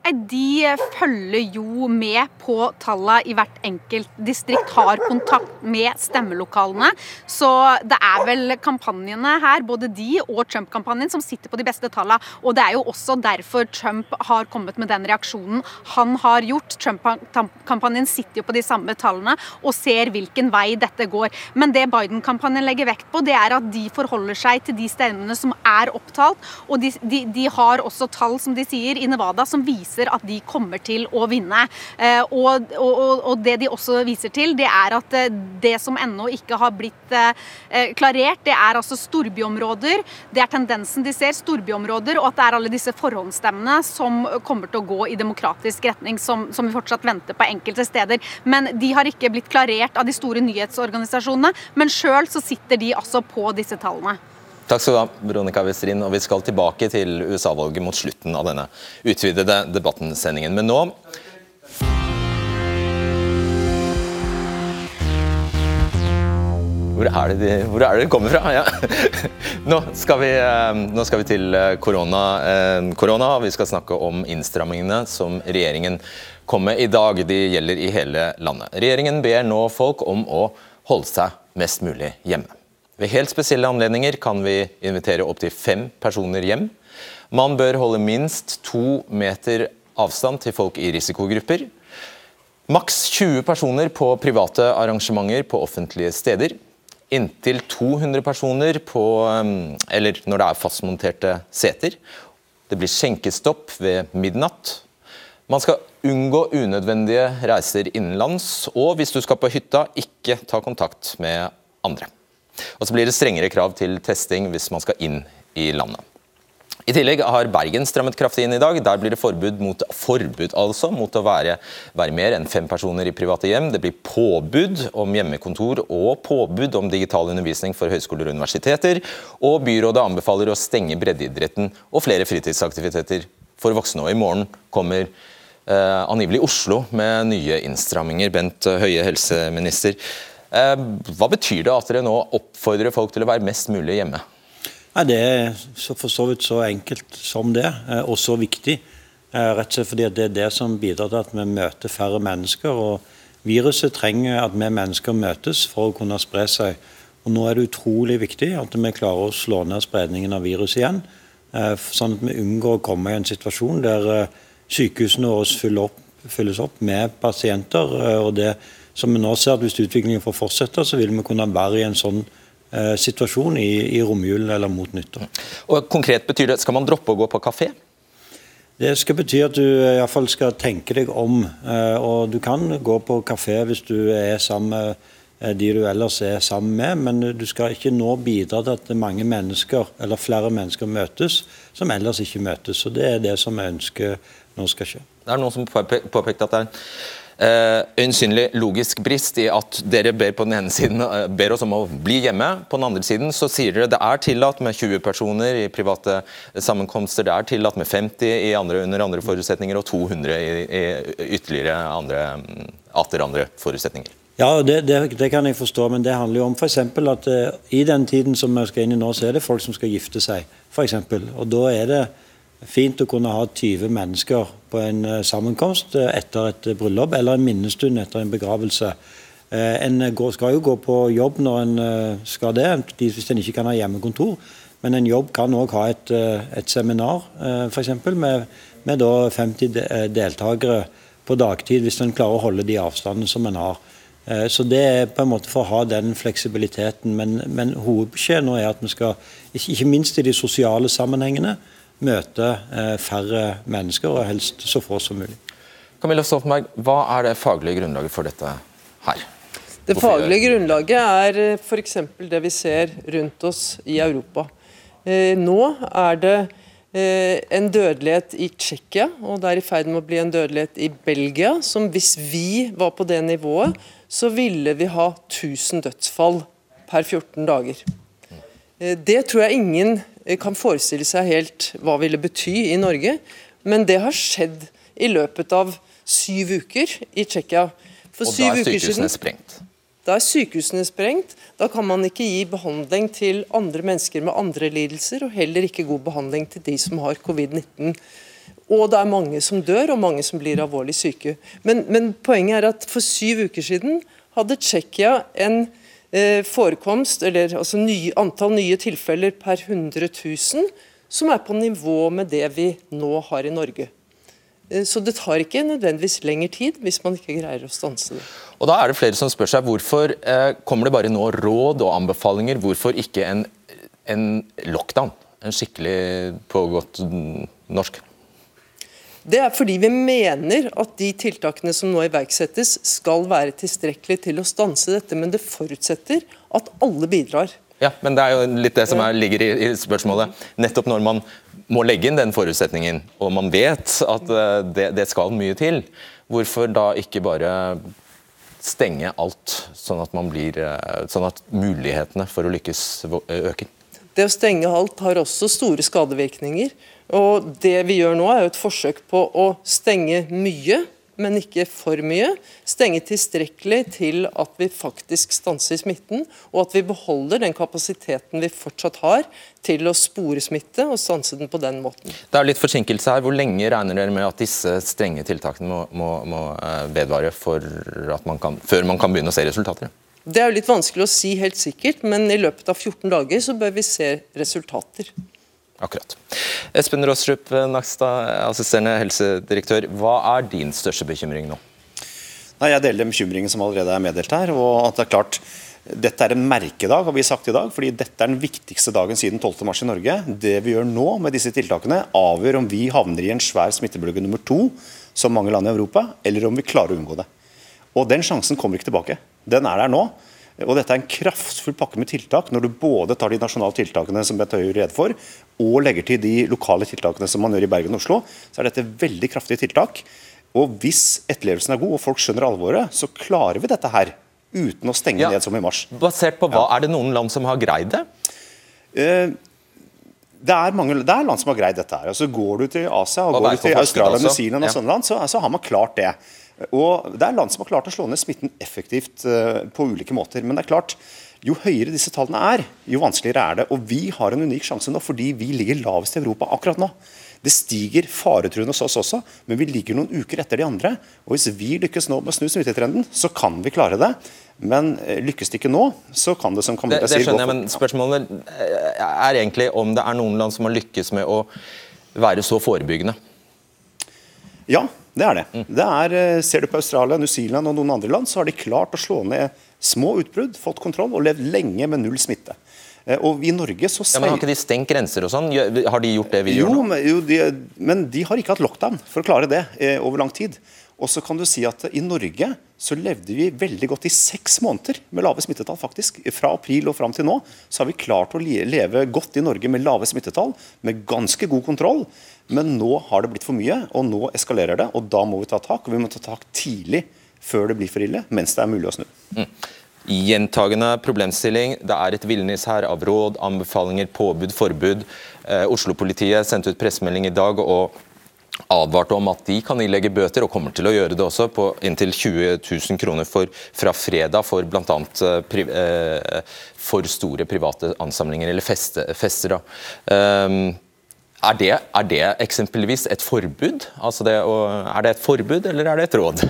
De følger jo med på tallene i hvert enkelt distrikt, har kontakt med stemmelokalene. Så det er vel kampanjene her, både de og Trump-kampanjen, som sitter på de beste tallene. Og det er jo også derfor Trump har kommet med den reaksjonen han har gjort. Trump-kampanjen sitter jo på de samme tallene og ser hvilken vei dette går. Men det Biden-kampanjen legger vekt på, det er at de forholder seg til de stemmene som er opptalt. Og de, de, de har også tall, som de sier, i Nevada som viser viser at de kommer til å vinne. Eh, og, og, og det de også viser til, det er at eh, det som ennå ikke har blitt eh, klarert, det er altså storbyområder. Det er tendensen de ser, storbyområder, og at det er alle disse forhåndsstemmene som kommer til å gå i demokratisk retning, som, som vi fortsatt venter på enkelte steder. Men de har ikke blitt klarert av de store nyhetsorganisasjonene, men sjøl så sitter de altså på disse tallene. Takk skal du ha, Veronica Westrin. Og vi skal tilbake til USA-valget mot slutten av denne utvidede debattensendingen. Men nå Hvor er det de, hvor er det de kommer fra? Ja. Nå, skal vi, eh, nå, skal vi, til korona, korona. og. Vi skal snakke om innstrammingene som regjeringen kom med i dag. De gjelder i hele landet. Regjeringen ber nå folk om å holde seg mest mulig hjemme. Ved helt spesielle anledninger kan vi invitere opptil fem personer hjem. Man bør holde minst to meter avstand til folk i risikogrupper. Maks 20 personer på private arrangementer på offentlige steder inntil 200 personer på, um, eller når det er fastmonterte seter. Det blir skjenkestopp ved midnatt. Man skal unngå unødvendige reiser innenlands, og hvis du skal på hytta, ikke ta kontakt med andre. Og så blir det strengere krav til testing hvis man skal inn i landet. I tillegg har Bergen strammet kraftig inn i dag. Der blir det forbud mot, forbud altså, mot å være, være, mer enn fem personer i private hjem. Det blir påbud om hjemmekontor og påbud om digital undervisning for høyskoler og universiteter. Og byrådet anbefaler å stenge breddeidretten og flere fritidsaktiviteter for voksne. Og i morgen kommer eh, angivelig Oslo med nye innstramminger. Bent Høie, helseminister. Eh, hva betyr det at dere nå oppfordrer folk til å være mest mulig hjemme? Nei, Det er for så vidt så enkelt som det, eh, og så viktig. Eh, rett og slett fordi det er det som bidrar til at vi møter færre mennesker. og Viruset trenger at vi mennesker møtes for å kunne spre seg. Og Nå er det utrolig viktig at vi klarer å slå ned spredningen av viruset igjen. Sånn at vi unngår å komme i en situasjon der sykehusene våre fylles opp med pasienter. og det som vi nå ser at Hvis utviklingen får fortsette, så vil vi kunne være i en sånn Eh, situasjon i, i romjulen eller mot nyttår. Og konkret betyr det, Skal man droppe å gå på kafé? Det skal bety at du i hvert fall skal tenke deg om. Eh, og Du kan gå på kafé hvis du er sammen med eh, de du ellers er sammen med, men du skal ikke nå bidra til at mange mennesker, eller flere mennesker møtes som ellers ikke møtes. og Det er det som jeg ønsker nå skal skje. Det er noen som påpekte at det er øyensynlig logisk brist i at dere ber på den ene siden uh, ber oss om å bli hjemme. På den andre siden så sier dere det er tillatt med 20 personer i private sammenkomster. Det er tillatt med 50 andre, under andre forutsetninger og 200 i, i ytterligere andre, mm, atter andre forutsetninger. Ja, det, det, det, kan jeg forstå, men det handler jo om f.eks. at uh, i den tiden som vi skal inn i nå, så er det folk som skal gifte seg. Eksempel. og da er det fint å kunne ha 20 mennesker på en eh, sammenkomst eh, etter et bryllup, eller en minnestund etter en begravelse. Eh, en skal jo gå på jobb når en skal det, hvis en ikke kan ha hjemmekontor. Men en jobb kan òg ha et, et seminar, f.eks. med, med 50 deltakere på dagtid, hvis en klarer å holde de avstandene som en har. Så Det er på en måte for å ha den fleksibiliteten. Men, men hovedbeskjeden nå er at vi skal, ikke minst i de sosiale sammenhengene, møte eh, færre mennesker, og helst så få som mulig. Camilla Stoltenberg, Hva er det faglige grunnlaget for dette her? Det faglige grunnlaget er eh, f.eks. det vi ser rundt oss i Europa. Eh, nå er det en dødelighet i Tsjekkia, og det er i ferd med å bli en dødelighet i Belgia, som hvis vi var på det nivået, så ville vi ha 1000 dødsfall per 14 dager. Det tror jeg ingen kan forestille seg helt hva ville bety i Norge. Men det har skjedd i løpet av syv uker i Tsjekkia. For og da er sykehusene sprengt? Da er sykehusene sprengt. Da kan man ikke gi behandling til andre mennesker med andre lidelser, og heller ikke god behandling til de som har covid-19. Og det er mange som dør, og mange som blir alvorlig syke. Men, men poenget er at for syv uker siden hadde Tsjekkia en Eh, forekomst, eller altså ny, antall nye tilfeller per 100 000, som er på nivå med det vi nå har i Norge. Eh, så det tar ikke nødvendigvis lengre tid hvis man ikke greier å stanse det. Og da er det flere som spør seg Hvorfor eh, kommer det bare nå råd og anbefalinger, hvorfor ikke en, en lockdown? En skikkelig pågått norsk? Det er fordi vi mener at de tiltakene som nå iverksettes skal være tilstrekkelig til å stanse dette, men det forutsetter at alle bidrar. Ja, men Det er jo litt det som er, ligger i, i, spørsmålet. Nettopp når man må legge inn den forutsetningen, og man vet at uh, det, det, skal mye til, hvorfor da ikke bare stenge alt, sånn at, blir, uh, sånn at mulighetene for å lykkes øker? Det å stenge alt har også store skadevirkninger. Og det vi gjør nå, er jo et forsøk på å stenge mye, men ikke for mye. Stenge tilstrekkelig til at vi faktisk stanser smitten, og at vi beholder den kapasiteten vi fortsatt har til å spore smitte og stanse den på den måten. Det er litt forsinkelse her. Hvor lenge regner dere med at disse strenge tiltakene må, må, må eh, vedvare man kan, før man kan begynne å se resultater? Det er jo litt vanskelig å si helt sikkert, men i løpet av 14 dager så bør vi se resultater. Akkurat. Espen Råstrup Nakstad, assisterende helsedirektør. Hva er din største bekymring nå? Nei, Jeg deler den bekymringen som allerede er meddelt her. og at det er klart dette er en merkedag, har vi sagt i dag, fordi dette er den viktigste dagen siden 12. mars i Norge. Det vi gjør nå med disse tiltakene, avgjør om vi havner i en svær smittebølge nummer to, som mange land i Europa, eller om vi klarer å unngå det. Og Den sjansen kommer ikke tilbake. Den er der nå. Og Dette er en kraftfull pakke med tiltak når du både tar de nasjonale tiltakene som Bent Høie rede for, og legger til de lokale tiltakene som man gjør i Bergen og Oslo. Så er dette veldig kraftige tiltak. Og Hvis etterlevelsen er god og folk skjønner alvoret, så klarer vi dette her uten å stenge Ja. ned som i mars. Basert på hva? Er det noen land som har greid det? Eh, det er, mange, det er land som har greid dette. her. Altså Går du til Asia og Og går du til Australia, New Zealand og ja. sånne land, så, så har man klart det. Og Det er land som har klart å slå ned smitten effektivt eh, på ulike måter. Men det er klart, jo høyere disse tallene er, jo vanskeligere er det. Og vi har en unik sjanse nå fordi vi ligger lavest i Europa akkurat nå. Det stiger faretruende hos oss også, men vi ligger noen uker etter de andre. Og Hvis vi lykkes nå med å snu smittetrenden, så kan vi klare det. Men eh, lykkes det ikke nå, så kan det som Det, Camilla det sier, gå skjønner jeg, men spørsmålet eh, er egentlig om det er noen land som har lykkes med å være så forebyggende. Ja, det er det. det er, eh, ser du på Australia, New Zealand og noen andre land, så har de klart å slå ned små utbrudd, fått kontroll og levd lenge med null smitte. Eh, Og i Norge så Ja, men Har ikke de stengt grenser og sånn? Har de gjort det vi jo, gjør nå? men, jo, de, men de har ikke hatt lockdown for å klare det eh, over lang tid. Og så kan du si at I Norge så levde vi veldig godt i seks måneder med lave smittetall. faktisk. Fra april og fram til nå så har vi klart å leve godt i Norge med lave smittetall, med ganske god kontroll. Men nå har det blitt for mye, og nå eskalerer det. og Da må vi ta tak. og Vi må ta tak tidlig før det blir for ille, mens det er mulig å snu. Gjentagende problemstilling. Det er et villnis her av råd, anbefalinger, påbud, forbud. Eh, Oslo-politiet sendte ut pressemelding i dag og advarte om at de kan ilegge bøter, og kommer til å gjøre det også, på inntil 20 000 kroner for, fra fredag for bl.a. Pri, eh, for store private ansamlinger, eller feste, fester. Um, er, det, er det eksempelvis et forbud? Altså det er det et forbud, eller er det et råd?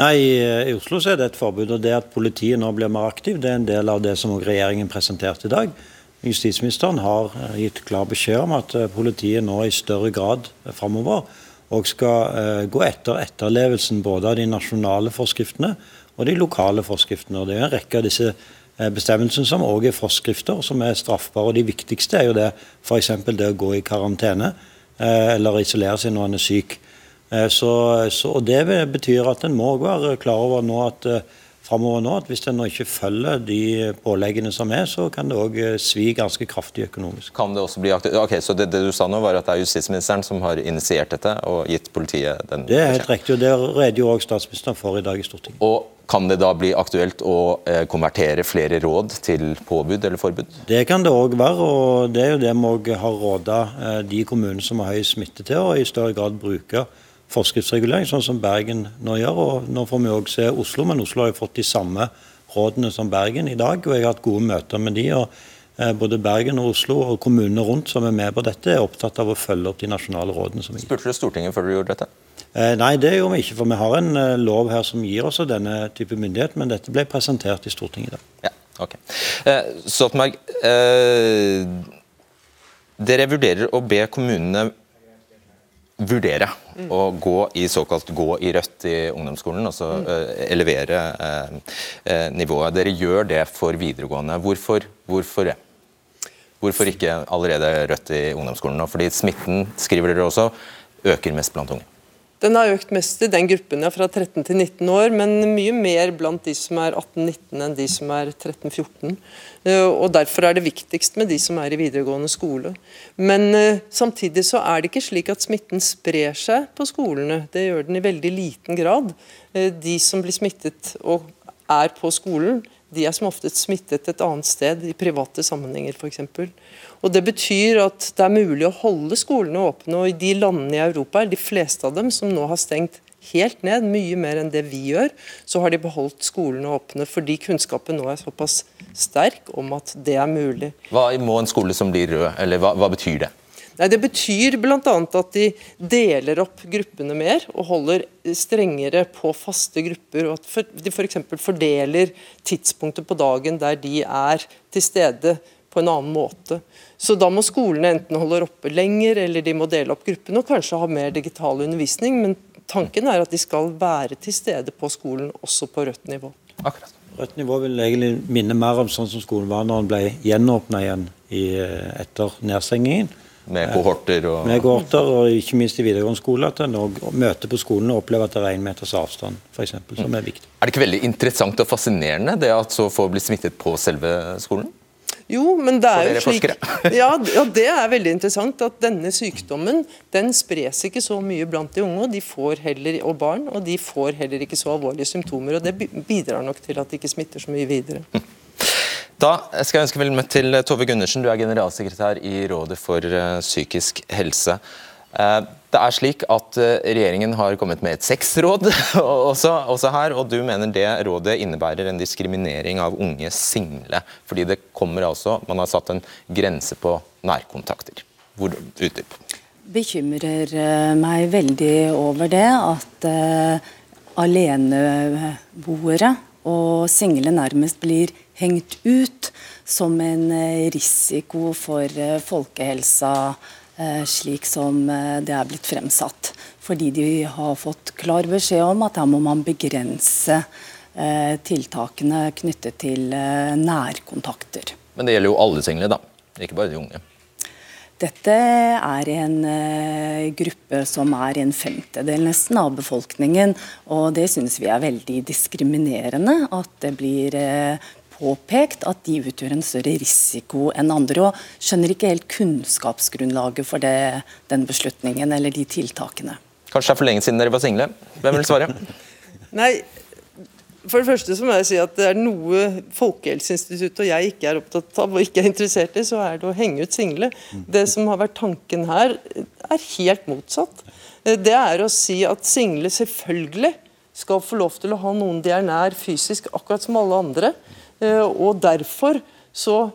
Nei, I i Oslo så er det et forbud. og Det at politiet nå blir mer aktiv, det er en del av det som regjeringen presenterte i dag. Justisministeren har eh, gitt klar beskjed om at eh, politiet nå i større grad eh, framover og skal eh, gå etter etterlevelsen både av de nasjonale forskriftene og de lokale forskriftene. Og Det er en rekke av disse eh, bestemmelsene som også er forskrifter, som er straffbare. og De viktigste er jo det f.eks. det å gå i karantene eh, eller isolere seg når en er syk. Så, så, Det betyr at en må være klar over nå at eh, fremover nå, at hvis en ikke følger de påleggene som er, så kan det òg svi ganske kraftig økonomisk. Kan det også bli aktivt? Ok, så det, det du sa nå var at det er justisministeren som har initiert dette og gitt politiet den Det er helt riktig, og det redegjorde også statsministeren for i dag i Stortinget. Og kan det da bli aktuelt å eh, konvertere flere råd til påbud eller forbud? Det kan det òg være, og det er jo det vi òg har råda eh, de kommunene som har høy smitte til, å i større grad bruke forskriftsregulering, sånn som Bergen nå gjør. og Nå får vi òg se Oslo, men Oslo har jo fått de samme rådene som Bergen i dag. og Jeg har hatt gode møter med de, og eh, Både Bergen og Oslo og kommunene rundt som er med på dette, er opptatt av å følge opp de nasjonale rådene. som. Spurte du Stortinget før du gjorde dette? Eh, Nei, det gjorde vi ikke, for vi har en eh, lov her som gir oss denne type myndighet, men dette ble presentert i Stortinget i dag. Ja, ok. Eh, Stoltenberg, eh, dere vurderer å be kommunene vurdere å gå i såkalt gå i rødt i ungdomsskolen, altså eh, elevere eh, eh, nivået. Dere gjør det for videregående. Hvorfor, hvorfor det? Hvorfor ikke allerede rødt i ungdomsskolen nå? Fordi smitten, skriver dere også, øker mest blant unge. Den har økt mest i den gruppen ja, fra 13 til 19 år, men mye mer blant de som er 18-19 enn de som er 13-14. Eh, og Derfor er det viktigst med de som er i videregående skole. Men eh, samtidig så er det ikke slik at smitten sprer seg på skolene. Det gjør den i veldig liten grad. Eh, de som blir smittet og er på skolen, de er som oftest smittet et annet sted, i private sammenhenger f.eks. Og Det betyr at det er mulig å holde skolene åpne. og I de landene i Europa, de fleste av dem som nå har stengt helt ned, mye mer enn det vi gjør, så har de beholdt skolene åpne fordi kunnskapen nå er såpass sterk om at det er mulig. Hva må en skole som blir rød, eller hva, hva betyr det? Nei, Det betyr bl.a. at de deler opp gruppene mer og holder strengere på faste grupper. og At de f.eks. For fordeler tidspunktet på dagen der de er til stede på en annen måte. Så da må skolene enten holde oppe lenger, eller de må dele opp gruppene og kanskje ha mer digital undervisning. Men tanken er at de skal være til stede på skolen, også på rødt nivå. Akkurat. Rødt nivå vil egentlig minne mer om sånn som skolen var når den ble gjenåpna igjen i, etter nedstengingen. Med kohorter og Med kohorter, og ikke minst i videregående skole. At en møter på skolen og opplever at det er én meters avstand, f.eks. Som er viktig. Er det ikke veldig interessant og fascinerende det at så få blir smittet på selve skolen? Jo, men det er jo slik ja, ja, det er veldig interessant at denne sykdommen den spres ikke så mye blant de unge og, de får heller, og barn, og de får heller ikke så alvorlige symptomer. og Det bidrar nok til at de ikke smitter så mye videre. Da skal jeg ønske vel møtt til Tove Gundersen, du er generalsekretær i Rådet for eh, psykisk helse. Eh, det er slik at eh, Regjeringen har kommet med et sexråd også, også, her, og du mener det rådet innebærer en diskriminering av unge single. Fordi det kommer altså, man har satt en grense på nærkontakter. Hvor utdyp? Bekymrer meg veldig over det at uh, aleneboere og single nærmest blir hengt ut som en eh, risiko for eh, folkehelsa, eh, slik som det er blitt fremsatt. Fordi de har fått klar beskjed om at her må man begrense tiltakene knyttet til nærkontakter. Men det gjelder jo alle single, da, ikke bare de unge? Dette er en uh, gruppe som er en femtedel nesten av befolkningen. Og det synes vi er veldig diskriminerende. At det blir uh, påpekt at de utgjør en større risiko enn andre. Og skjønner ikke helt kunnskapsgrunnlaget for det, den beslutningen eller de tiltakene. Kanskje det er for lenge siden dere var single. Hvem vil svare? Nei, for det første så må jeg si at det er noe Folkehelseinstituttet og jeg ikke er opptatt av og ikke er interessert i, så er det å henge ut single. Det som har vært tanken her, er helt motsatt. Det er å si at single selvfølgelig skal få lov til å ha noen de er nær fysisk, akkurat som alle andre. Eh, og Derfor så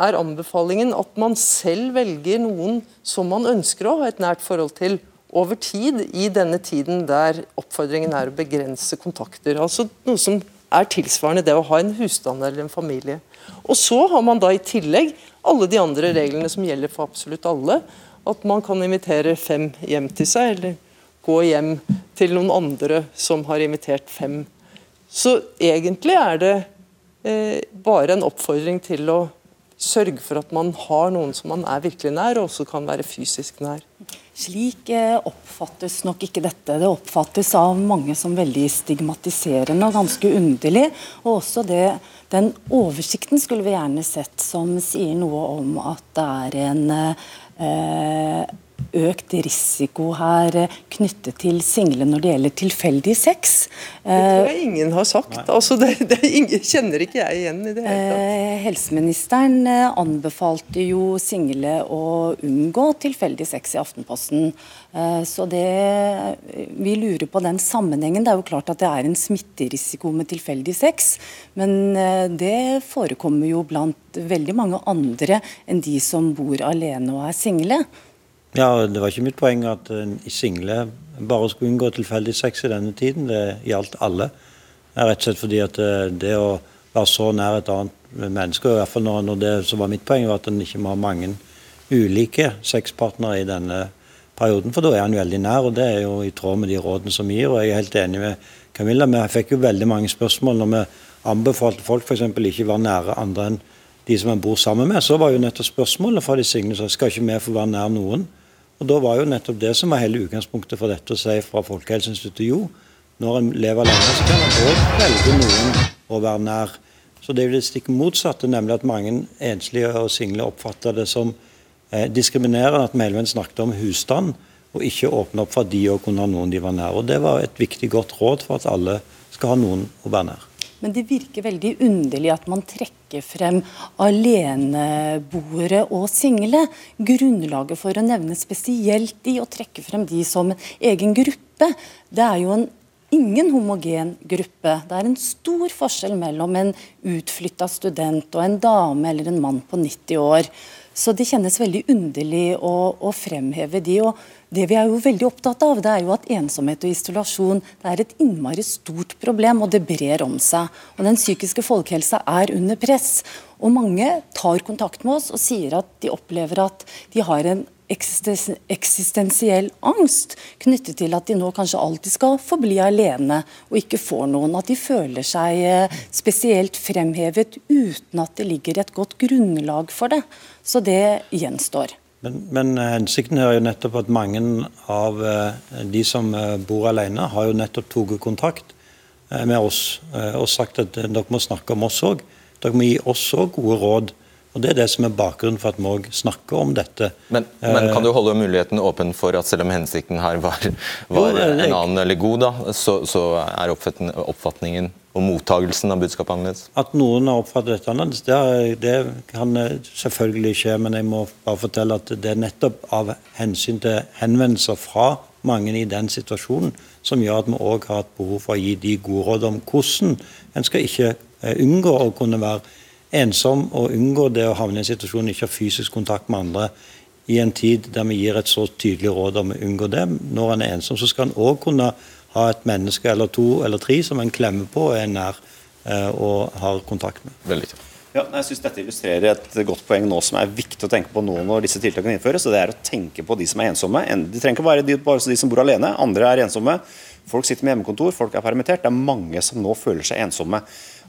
er anbefalingen at man selv velger noen som man ønsker å ha et nært forhold til over tid, i denne tiden der oppfordringen er å begrense kontakter. Altså noe som er tilsvarende det å ha en husstand eller en familie. Og Så har man da i tillegg alle de andre reglene som gjelder for absolutt alle. At man kan invitere fem hjem til seg, eller gå hjem til noen andre som har invitert fem. Så egentlig er det bare en oppfordring til å sørge for at man har noen som man er virkelig nær, og også kan være fysisk nær. Slik eh, oppfattes nok ikke dette. Det oppfattes av mange som veldig stigmatiserende og ganske underlig. Og også det, den oversikten skulle vi gjerne sett, som sier noe om at det er en eh, økt risiko her eh, knyttet til single når det gjelder tilfeldig sex. Det tror jeg ingen har sagt. Altså, det, det ingen, kjenner ikke jeg igjen i det hele tatt. Eh, helseministeren eh, anbefalte jo single å unngå tilfeldig sex i Aftenposten. Så det, Vi lurer på den sammenhengen. Det er jo klart at det er en smitterisiko med tilfeldig sex, men det forekommer jo blant veldig mange andre enn de som bor alene og er single. Ja, Det var ikke mitt poeng at single bare skulle unngå tilfeldig sex i denne tiden. Det gjaldt alle. Rett og slett fordi at eh, det å være så nær et annet menneske, og i hvert fall når, det som var mitt poeng, var at en ikke må ha mange ulike sexpartnere i denne perioden, for da er han veldig nær. og Det er jo i tråd med de rådene som gir. og Jeg er helt enig med Camilla. Vi fikk jo veldig mange spørsmål når vi anbefalte folk f.eks. ikke være nære andre enn de som en bor sammen med. Så var jo nettopp spørsmålet fra de single skal ikke vi få være nær noen. Og Da var jo nettopp det som var hele utgangspunktet for dette å si fra Folkehelseinstituttet. Jo, når en lever lenge, så kan en òg velge noen å være nær. Så det er jo det stikk motsatte, nemlig at mange enslige og single oppfatter det som eh, diskriminerende at vi snakket om husstand, og ikke åpne opp for at de òg kunne ha noen de var nær. Og Det var et viktig, godt råd for at alle skal ha noen å være nær. Men det virker veldig underlig at man trekker frem aleneboere og single. Grunnlaget for å nevne spesielt de og trekke frem de som en egen gruppe, det er jo en ingen homogen gruppe. Det er en stor forskjell mellom en utflytta student og en dame eller en mann på 90 år. Så det kjennes veldig underlig å, å, fremheve de. og Det vi er jo veldig opptatt av, det er jo at ensomhet og isolasjon det er et innmari stort problem, og det brer om seg. Og Den psykiske folkehelsa er under press. Og Mange tar kontakt med oss og sier at de opplever at de har en eksistensiell angst knyttet til at de nå kanskje alltid skal forbli alene og ikke får noen. At de føler seg eh, spesielt fremhevet uten at det ligger et godt grunnlag for det. Så det gjenstår. Men, men hensikten hensikten er jo nettopp at mange av eh, de som bor alene, har jo nettopp tatt kontakt med oss og sagt at dere må snakke om oss òg. Dere må gi oss òg gode råd og Det er det som er bakgrunnen for at vi òg snakker om dette. Men, men, kan du holde muligheten åpen for at selv om hensikten her var, var en annen eller god, da, så, så er oppfatningen og mottagelsen av budskapet annerledes? At noen har oppfattet dette annerledes, det, det, kan selvfølgelig skje. Men jeg må bare fortelle at det er nettopp av hensyn til henvendelser fra mange i den situasjonen som gjør at vi òg har hatt behov for å gi de gode råd om hvordan en skal ikke eh, unngå å kunne være ensom og unngå det å havne i en situasjon ikke ha fysisk kontakt med andre i en tid der vi gir et så tydelig råd om å unngå det. Når en er ensom, så skal en òg kunne ha et menneske eller to eller tre som en klemmer på og er nær eh, og har kontakt med. Veldig. Ja, jeg synes Dette illustrerer et godt poeng nå som er viktig å tenke på nå når disse tiltakene innføres. og Det er å tenke på de som er ensomme. De trenger ikke være de, bare de som bor alene. Andre er ensomme. Folk sitter med hjemmekontor, folk er permittert. Det er mange som nå føler seg ensomme.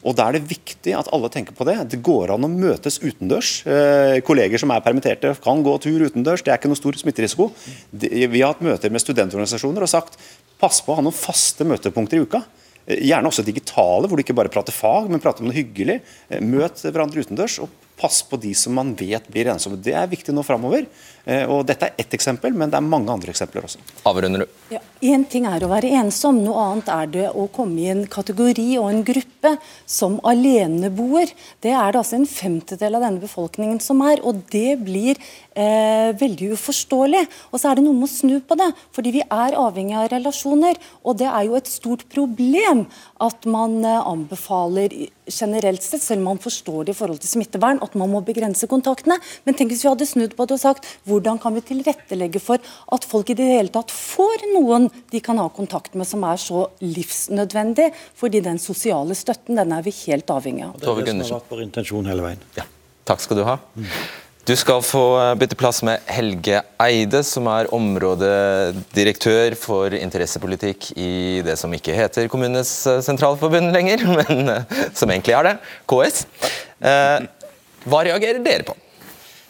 Og Da er det viktig at alle tenker på det. Det går an å møtes utendørs. Eh, kolleger som er permitterte kan gå tur utendørs. Det er ikke noe stor smitterisiko. Vi har hatt møter med studentorganisasjoner og sagt pass på å ha noen faste møtepunkter i uka. Eh, gjerne også digitale, hvor du ikke bare prater fag, men prater om noe hyggelig. Eh, møt hverandre utendørs. og pass på de som man vet blir ensomme. Det er viktig nå framover. Eh, og dette er ett eksempel, men det er mange andre eksempler også. Avrunder du? Ja, Én ting er å være ensom, noe annet er det å komme i en kategori og en gruppe som aleneboer. Det er det altså en femtedel av denne befolkningen som er, og det blir eh, veldig uforståelig. Og så er det noe med å snu på det, fordi vi er avhengig av relasjoner. Og det er jo et stort problem at man eh, anbefaler generelt sett, selv om man forstår det i forhold til smittevern, at man må begrense kontaktene. Men tenk hvis vi hadde snudd på det og sagt hvordan kan vi tilrettelegge for at folk i det hele tatt får noen de kan ha kontakt med som er så livsnødvendig, fordi den sosiale støtten den er vi helt avhengig av. Det er det som har vært vår intensjon hele veien. Ja. Takk skal du ha. Du skal få eh, bytte plass med Helge Eide, som er områdedirektør for interessepolitikk i det som ikke heter Kommunenes eh, sentralforbund lenger, men eh, som egentlig er det, KS. Hva reagerer dere på?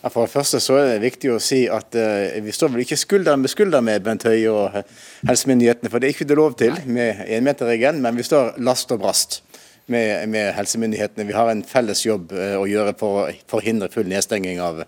For det første så er det viktig å si at uh, vi står vel ikke skulder med skulder med Bent Høie og uh, helsemyndighetene, for det er ikke det lov til med énmeterregelen, men vi står last og brast med, med, helsemyndighetene. Vi har en felles jobb uh, å gjøre for å forhindre full nedstenging av,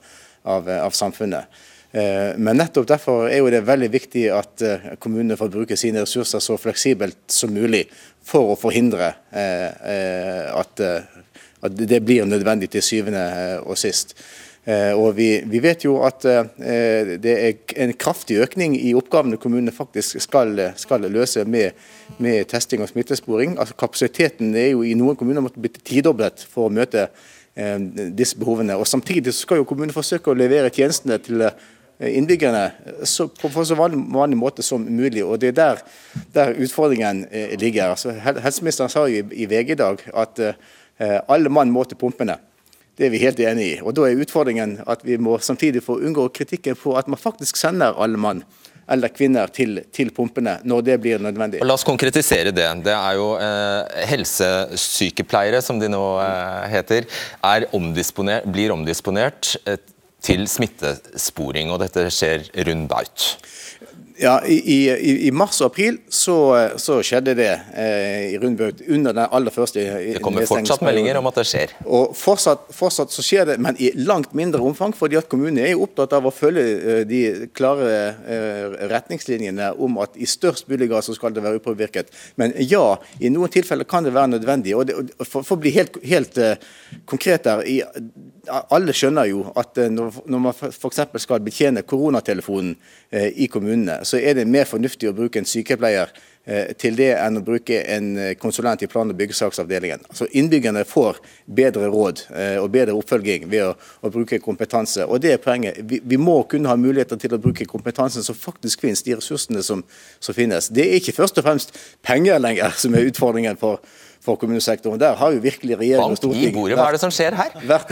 av, av samfunnet. Men nettopp derfor er jo det veldig viktig at kommunene får bruke sine ressurser så fleksibelt som mulig for å forhindre at, at det blir nødvendig til syvende og sist. Eh, og vi, vi, vet jo at eh, det er en kraftig økning i oppgavene kommunene faktisk skal, skal løse med, med, testing og smittesporing. Altså Kapasiteten er jo i noen kommuner måtte blitt tidoblet for å møte eh, disse behovene. Og Samtidig skal jo kommunene forsøke å levere tjenestene til innbyggerne så, på, så vanlig, vanlig, måte som mulig. og Det er der, der utfordringen ligger. Altså, helseministeren sa jo i VG i dag at alle mann må til pumpene. Det er vi helt enig i. Og Da er utfordringen at vi må samtidig få unngå kritikken på at man faktisk sender alle mann eller kvinner til, til, pumpene når det blir nødvendig. Og la oss konkretisere det. Det er jo eh, Helsesykepleiere, som de nå eh, heter, omdisponert, blir omdisponert eh, til smittesporing. og Dette skjer rund baut. Ja, i, i, I mars og april så, så skjedde det eh, i Rundbø under den aller første Det kommer fortsatt meldinger om at det skjer. Og fortsatt, fortsatt, så skjer det, men i langt mindre omfang. fordi at Kommunene er jo opptatt av å følge eh, de klare eh, retningslinjene om at i størst mulig grad så skal det være upåvirket. Men ja, i noen tilfeller kan det være nødvendig. og, det, For, for å bli helt, helt eh, konkret der, i, alle skjønner jo at uh, når, man f.eks. skal betjene koronatelefonen uh, i kommunene, så er det mer fornuftig å bruke en sykepleier eh, til det enn å bruke en eh, konsulent i plan- og byggesaksavdelingen. Altså Innbyggerne får bedre råd eh, og bedre oppfølging ved å, å, bruke kompetanse. og det er poenget. Vi, vi, må kunne ha muligheter til å bruke kompetansen som faktisk finnes, de ressursene som, som finnes. Det er ikke først og fremst penger lenger som er utfordringen for for kommunesektoren. Der har jo virkelig regjering og storting hva er det som skjer her? Vært,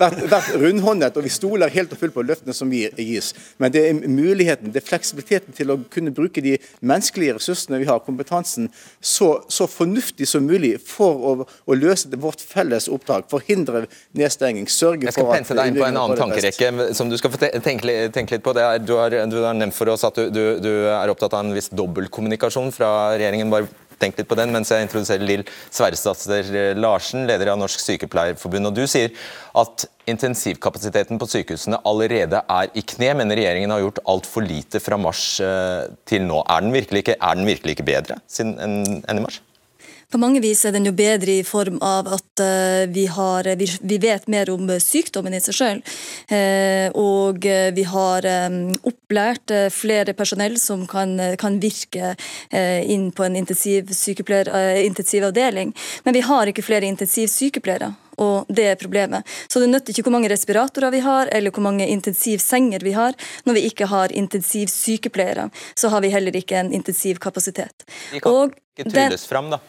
vært, vært rundhåndet, og vi stoler helt og fullt på løftene som gis. Men det er muligheten, det er fleksibiliteten til å kunne bruke de menneskelige ressursene vi har, kompetansen, så, så fornuftig som mulig for å, å løse vårt felles oppdrag. Forhindre nedstenging, sørge for at Jeg skal pense deg inn på en annen tankerekke som du skal få tenke, tenke litt på. Er, du, har, du, har, nevnt for oss at du, du, du er opptatt av en viss dobbeltkommunikasjon fra regjeringen. bare tenk litt på den mens jeg introduserer Lill Sverresdatter Larsen, leder av Norsk Sykepleierforbund. Og Du sier at intensivkapasiteten på sykehusene allerede er i kne, men regjeringen har gjort altfor lite fra mars eh, til nå. Er den virkelig ikke, den virkelig ikke bedre enn i mars? På mange vis er den jo bedre i form av at uh, vi, har, vi, vi, vet mer om sykdommen i seg. Uh, og vi har opplært flere personell som kan, kan virke inn på en intensivavdeling. Men vi har ikke flere intensivsykepleiere. Og det er problemet. Så det nytter ikke hvor mange respiratorer vi har, eller hvor mange intensivsenger vi har. Når vi ikke har intensivsykepleiere, så har vi heller ikke en intensivkapasitet. De kan og ikke trylles fram, da?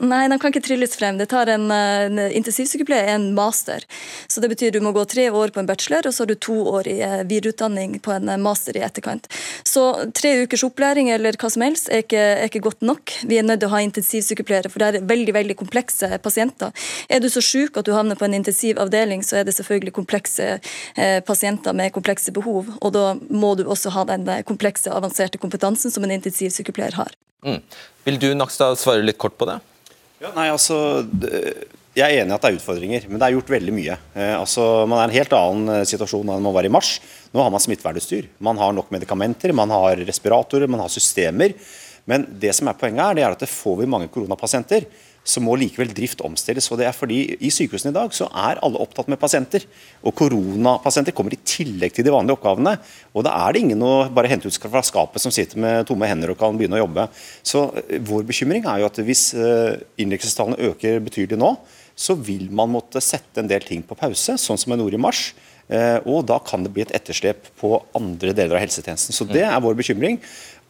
Nei, de kan ikke trylles frem. Det tar en, en intensivsykepleier en master. Så det betyr du må gå tre år på en bachelor, og så har du to år i eh, videreutdanning på en eh, master i etterkant. Så tre ukers opplæring eller hva som helst er ikke, er ikke godt nok. Vi er nødt til å ha intensivsykepleiere, for det er veldig veldig komplekse pasienter. Er du så syk at du havner på en intensivavdeling, så er det selvfølgelig komplekse eh, pasienter med komplekse behov. Og da må du også ha den komplekse, avanserte kompetansen som en intensivsykepleier har. Mm. Vil du Nakstad, svare litt kort på det? Ja, nei, altså, Jeg er enig i at det er utfordringer, men det er gjort veldig mye. Eh, altså, man er i en helt annen eh, situasjon enn man var i mars. Nå har man smittevernutstyr. Man har nok medikamenter, man har respiratorer, man har systemer. Men det som er poenget er, det er at det får vi mange koronapasienter, så må likevel drift omstilles. og det er fordi I sykehusene i dag så er alle opptatt med pasienter. og Koronapasienter kommer i tillegg til de vanlige oppgavene. og Da er det ingen å bare hente ut fra skapet som sitter med tomme hender og kan begynne å jobbe. Så eh, Vår bekymring er jo at hvis eh, innleggelsestallene øker betydelig nå, så vil man måtte sette en del ting på pause, sånn som en gjorde i mars. Eh, og da kan det bli et etterslep på andre deler av helsetjenesten. Så det er vår bekymring.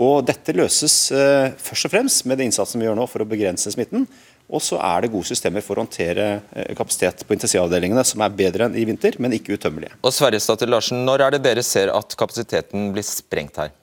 Og dette løses først og fremst med det innsatsen vi gjør nå for å begrense smitten. Og så er det gode systemer for å håndtere eh, kapasitet på intensivavdelingene som er bedre enn i vinter, men ikke utømmelige. Og Sverresdatter Larsen, Når er det dere ser at kapasiteten blir sprengt her?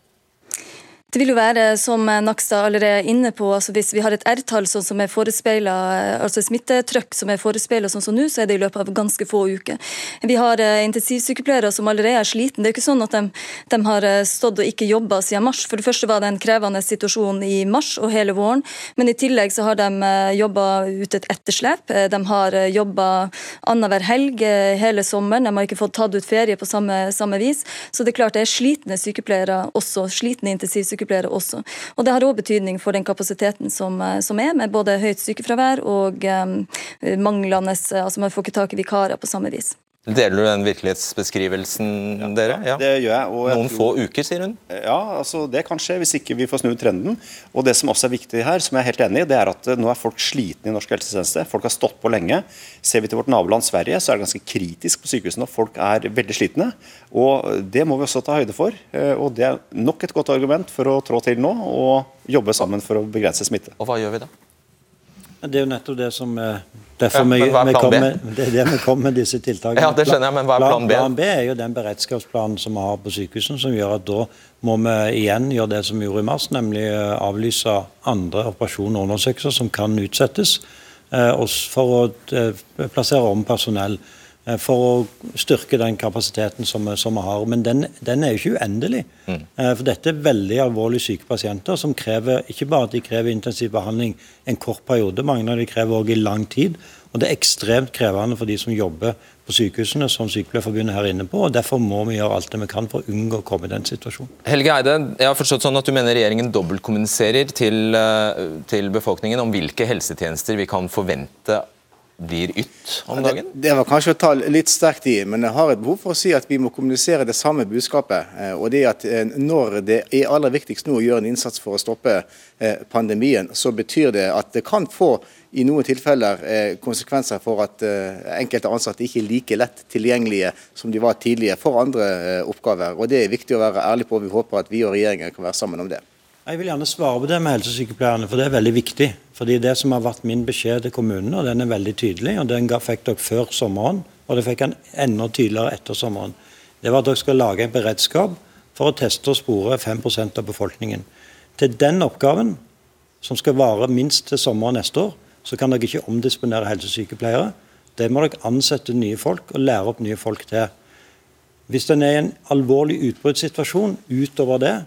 Det vil jo være, som Nakstad allerede er inne på, altså hvis vi har et R-tall sånn som er altså smittetrykk som er forespeila sånn som nå, så er det i løpet av ganske få uker. Vi har eh, intensivsykepleiere som allerede er sliten. Det er ikke sånn at de, de har eh, stått og ikke jobba siden mars. For det første var det en krevende situasjon i mars og hele våren, men i tillegg så har de eh, jobba ut et etterslep. De har jobba annenhver helg hele sommeren. De har ikke fått tatt ut ferie på samme, samme vis. Så det er klart det er slitne sykepleiere også, slitne intensivsykepleiere sykepleiere også. Og Det har òg betydning for den kapasiteten som, eh, som, er, med både høyt sykefravær og um, manglende altså Man får ikke tak i vikarer på samme vis. Deler du den virkelighetsbeskrivelsen, ja, dere? Ja, det gjør jeg. Noen jeg tror, få uker, sier hun? Ja, altså det kan skje hvis ikke vi får snudd trenden. Og Det som også er viktig her, som jeg er helt enig i, det er at eh, nå er folk slitne i norsk helsetjeneste. Folk har stått på lenge. Ser vi til vårt naboland Sverige, så er det ganske kritisk på sykehusene. og Folk er veldig slitne. Og Det må vi også ta høyde for. Eh, og Det er nok et godt argument for å trå til nå og jobbe sammen for å begrense smitte. Og hva gjør vi da? Det er jo nettopp det som eh, Derfor ja, vi, vi kommer, det er det vi kom med disse tiltakene. Ja, det skjønner jeg, men hva er plan B? Plan B er jo den beredskapsplanen som vi har på sykehusene, som gjør at da må vi igjen gjøre det som vi gjorde i mars, nemlig eh, avlyse andre operasjoner og undersøkelser som kan utsettes, eh, for å plassere om personell. Eh, for å styrke den kapasiteten som, vi- som vi har. Men den, den er jo ikke uendelig. Mm. Eh, For dette er veldig alvorlig syke pasienter som krever ikke bare at de krever intensiv behandling en kort periode, mange av de krever også i lang tid. Og det er ekstremt krevende for de som jobber på sykehusene, som Sykepleierforbundet her inne på. og Derfor må vi gjøre alt det vi kan for å unngå å komme i den situasjonen. Helge Eide, jeg har forstått sånn at du mener regjeringen dobbeltkommuniserer til, eh, til befolkningen om hvilke helsetjenester vi kan forvente blir ytt om dagen? Det, det var kanskje å ta litt sterkt i, men jeg har et behov for å si at vi må kommunisere det samme budskapet. eh, Og det at eh, Når det er aller viktigst nå å gjøre en innsats for å stoppe eh, pandemien, så betyr det at det kan få i noen tilfeller konsekvenser for at enkelte ansatte ikke er like lett tilgjengelige som de var tidligere for andre oppgaver. Og Det er viktig å være ærlig på. Vi håper at vi og regjeringen kan være sammen om det. Jeg vil gjerne svare på det med helsesykepleierne, for det er veldig viktig. Fordi Det som har vært min beskjed til kommunene, og den er veldig tydelig, og den fikk dere før sommeren, og det fikk han enda tydeligere etter sommeren, det var at dere skal lage en beredskap for å teste og spore 5% av befolkningen. Til den oppgaven, som skal vare minst til sommeren neste år, så kan dere ikke omdisponere helsesykepleiere. Det må dere ansette nye folk og lære opp nye folk til. Hvis en er i en alvorlig utbruddssituasjon utover det,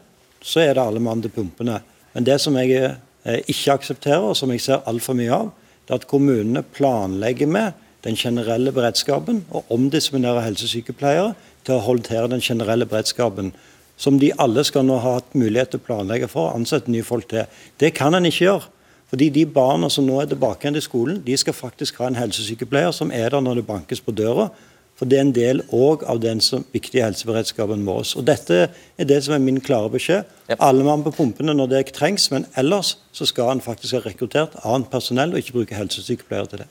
så er det alle mann til pumpene. Men det som jeg eh, ikke aksepterer, og som jeg ser altfor mye av, det er at kommunene planlegger med den generelle beredskapen og omdisponerer helsesykepleiere til å håndtere den generelle beredskapen. Som de alle skal nå ha hatt mulighet til å planlegge for å ansette nye folk til. Det kan en ikke gjøre. Fordi de barna som nå er tilbake igjen til skolen, de skal faktisk ha en helsesykepleier som er der når det bankes på døra. For det er en del òg av den som, viktige helseberedskapen vår. Og Dette er det som er min klare beskjed. Alle mann på pumpene når det trengs, men ellers så skal en faktisk ha rekruttert annet personell og ikke bruke helsesykepleiere til det.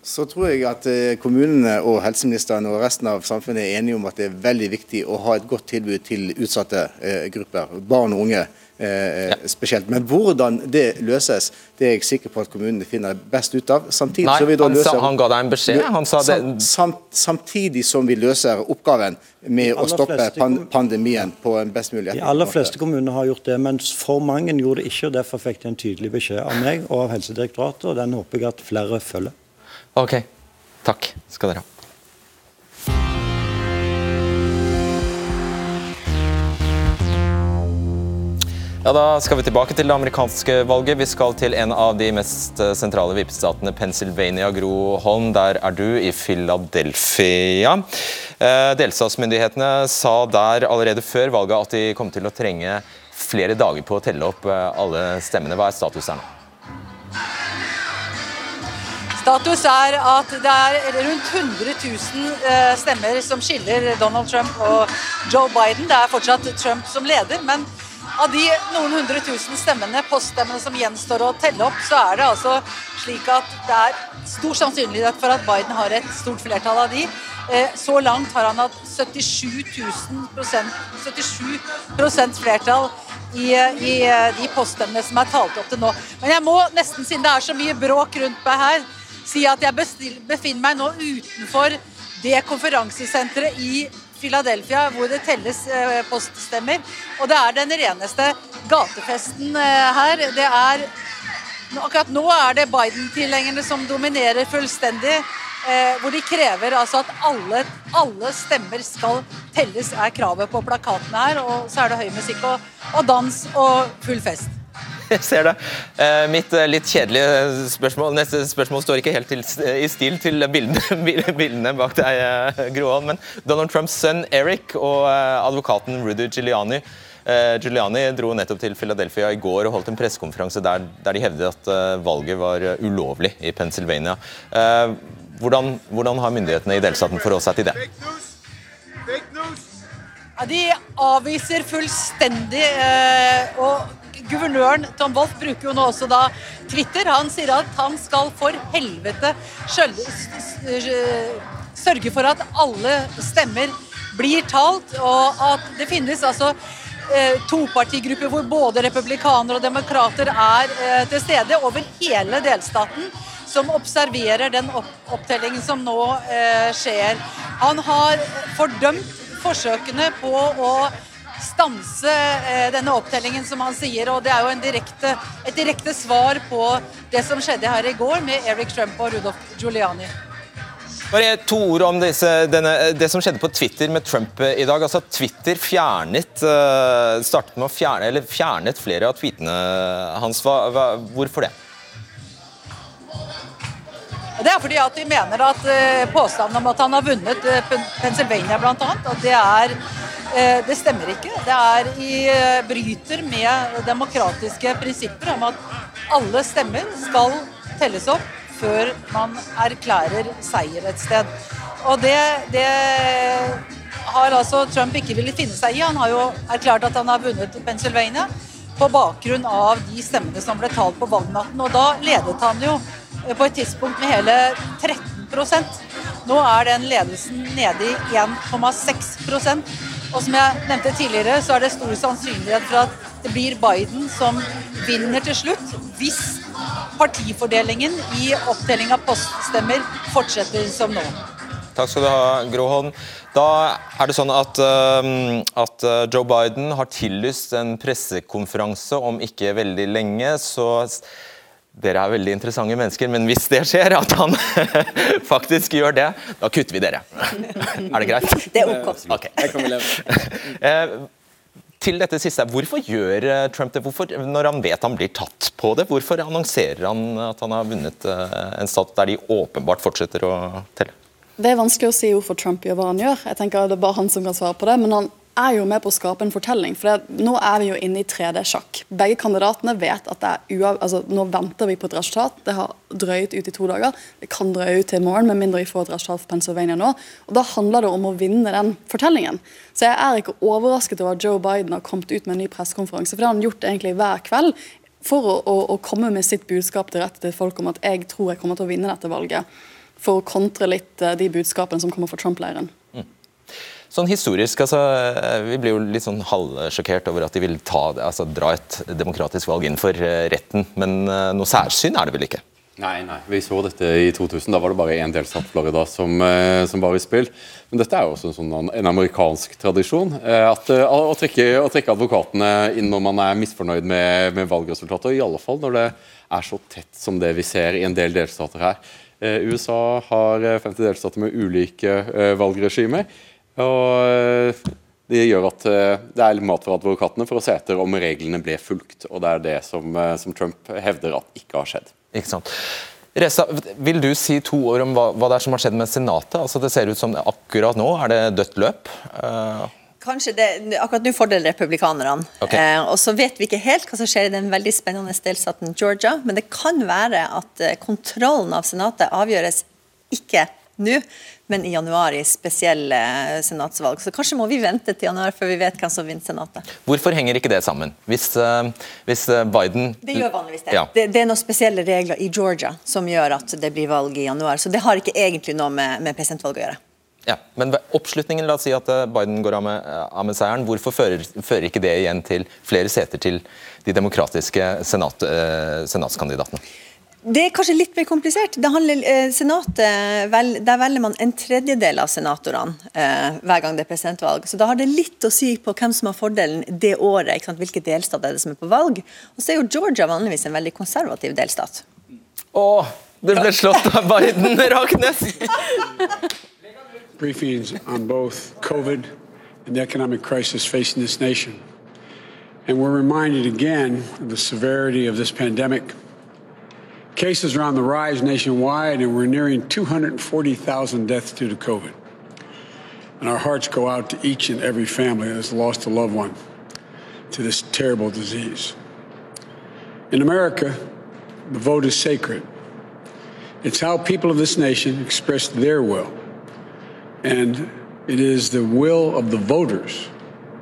Så tror jeg at eh, kommunene og helseministeren og resten av samfunnet er enige om at det er veldig viktig å ha et godt tilbud til utsatte eh, grupper, barn og unge eh, spesielt. Men hvordan det løses, det er jeg sikker på at kommunene finner best ut av. Samtidig Nei, vi da han sa- løser- han ga deg en beskjed. Han sa det- Sam, sam, samtidig som vi løser oppgaven med å stoppe pan pandemien på en best mulig De aller fleste kommuner har gjort det, mens for mange gjorde det ikke. og Derfor fikk de en tydelig beskjed av meg og av Helsedirektoratet, og den håper jeg at flere følger. Ok, takk skal dere ha. Ja, Da skal vi tilbake til det amerikanske valget. Vi skal til en av de mest eh, sentrale vippestatene, Pennsylvania. Gro Holm, der er du, i Philadelphia. Eh, Delstatsmyndighetene sa der allerede før valget at de kom til å trenge flere dager på å telle opp eh, alle stemmene. Hva er status her nå? Status er at det er rundt 100 000 eh, stemmer som skiller Donald Trump og Joe Biden. Det er fortsatt Trump som leder, men av de noen hundre tusen stemmene, poststemmene som gjenstår å telle opp, så er det altså slik at det er stor sannsynlighet for at Biden har et stort flertall av de. Eh, Så langt har han hatt 77 000 77 flertall i, i eh, de poststemmene som er talt opp til nå. Men jeg må nesten, siden det er så mye bråk rundt meg her, si at jeg befinner meg nå utenfor det konferansesenteret i Philadelphia hvor det telles eh, poststemmer. Og det er den reneste gatefesten eh, her. Det er Akkurat nå er det Biden-tilhengerne som dominerer fullstendig. Eh, hvor de krever altså at alle, alle stemmer skal telles, er kravet på plakatene her. Og så er det høy musikk og, og dans og full fest. Jeg ser det. Eh, Mitt eh, litt kjedelige spørsmål Neste spørsmål står ikke helt til, i stil til bildene, bildene bak deg, Groholm. Men Donald Trumps sønn Eric og eh, advokaten Rudy Giuliani eh, Giuliani dro nettopp til Philadelphia i går og holdt en pressekonferanse der, der de hevdet at eh, valget var eh, ulovlig i Pennsylvania. Eh, Hvordan, hvordan har myndighetene i delstaten forholdt seg til det? Ja, de avviser fullstendig. Eh, og guvernøren Tom Wolff bruker jo nå også da Twitter. Han sier at han skal for helvete s- sørge for at alle stemmer blir talt, og at det finnes altså eh, topartigrupper hvor både republikanere og demokrater er eh, til stede over hele delstaten som observerer den opptellingen som nå eh, skjer. Han har fordømt forsøkene på å stanse eh, denne opptellingen, som han sier. Og det er jo en direkte, et direkte svar på det som skjedde her i går med Eric Trump og Rudolf Giuliani. Bare to ord om disse, denne, det som skjedde på Twitter med Trump i dag. Altså, Twitter fjernet, uh, startet med å fjerne, eller fjernet flere av tweetene hans. Hva, hva, hvorfor det? Det er fordi at de mener at uh, påstanden om at han har vunnet Pennsylvania bl.a., at det er det stemmer ikke. Det er i bryter med demokratiske prinsipper om at alle stemmer skal telles opp før man erklærer seier et sted. Og det, det har altså Trump ikke villet finne seg i. Han har jo erklært at han har vunnet Pennsylvania på bakgrunn av de stemmene som ble talt på valgnatten. Og da ledet han jo på et tidspunkt med hele 13% Nå er den ledelsen nede i 1,6 Og som jeg nevnte tidligere, så er det stor sannsynlighet for at det blir Biden som vinner til slutt, hvis partifordelingen i opptelling av poststemmer fortsetter som nå. Takk skal du ha, Groholm. Da er det sånn at, uh, at, uh, Joe Biden har tillyst en pressekonferanse om ikke veldig lenge. så dere er veldig interessante mennesker, men hvis det skjer, at han faktisk gjør det, da kutter vi dere. er det greit? Det er ok. okay. Leve. Til dette siste, Hvorfor gjør eh, Trump det? Hvorfor, når han vet han blir tatt på det, hvorfor annonserer han at han har vunnet eh, en stat der de åpenbart fortsetter å telle? Det er vanskelig å si hvorfor Trump gjør hva han gjør. Jeg tenker Det er bare han som kan svare på det. Men han er jo med på å skape en fortelling. For det, nå er vi jo inne i 3D-sjakk. Begge kandidatene vet at uav... Altså, nå venter vi på et resultat. Det har drøyet ut i to dager. Det kan drøye ut til i morgen, med mindre vi får et resultat for Pennsylvania nå. Og Da handler det om å vinne den fortellingen. Så jeg er ikke overrasket over at Joe Biden har kommet ut med en ny pressekonferanse. For det har han gjort egentlig hver kveld for å, å, å komme med sitt budskap direkte til folk om at jeg tror jeg kommer til å vinne dette valget. For å kontre litt eh, de budskapene som kommer fra Trump-leiren. Sånn historisk, altså, Vi blir jo litt sånn halvsjokkert over at de vil ta, altså, dra et demokratisk valg inn for eh, retten, men uh, noe særsyn er det vel ikke? Nei, nei, vi så dette i 2000. Da var det bare én delstat, Florida, som, som, var i spill. Men dette er jo også en, sånn, en amerikansk tradisjon. At, å, trekke, å, trekke, advokatene inn når man er misfornøyd med, med valgresultatet. Og i alle fall når det er så tett som det vi ser i en del delstater her. USA har 50 delstater med ulike valgregimer. Og eh, det gjør at eh, det er mat for advokatene for å se etter om reglene ble fulgt. Og det er det som, eh, som Trump hevder at ikke har skjedd. Ikke sant. Reza, vil du si to ord om hva, hva, det er som har skjedd med Senatet? Altså, det ser ut som akkurat nå er det dødt løp. Uh... Kanskje det, Akkurat nå fordeler republikanerne. Okay. Eh, og så vet vi ikke helt hva som skjer i den veldig spennende delstaten Georgia. Men det kan være at kontrollen av Senatet avgjøres ikke nå, men i januar i spesielle senatsvalg. Så kanskje må vi vente til januar før vi vet hvem som vinner Senatet. Hvorfor henger ikke det sammen? Hvis, uh, hvis eh, Biden Det gjør vanligvis det. Ja. det. det. er noen spesielle regler i Georgia som gjør at det blir valg i januar. Så det har ikke egentlig noe med, med presidentvalget å gjøre. Ja, Men oppslutningen, la oss si at eh, Biden går av med, av med seieren. Hvorfor fører, fører, ikke det igjen til flere seter til de demokratiske senat, uh, senatskandidatene? Det er kanskje litt mer komplisert. Det handler, eh, senatet, vel, Der velger man en tredjedel av senatorene eh, hver gang det er presidentvalg. Så Da har det litt å si på hvem som har fordelen det året. Ikke sant? Hvilke delstat er det som er på valg. Og så er jo Georgia vanligvis en veldig konservativ delstat. Å, det ble slått av Biden, Raknes! Briefings on both COVID and the economic crisis facing this nation. And we're reminded again of the severity of this pandemic. Cases are on the rise nationwide, and we're nearing 240,000 deaths due to COVID. And our hearts go out to each and every family that has lost a loved one to this terrible disease. In America, the vote is sacred. It's how people of this nation express their will. And it is the will of the voters,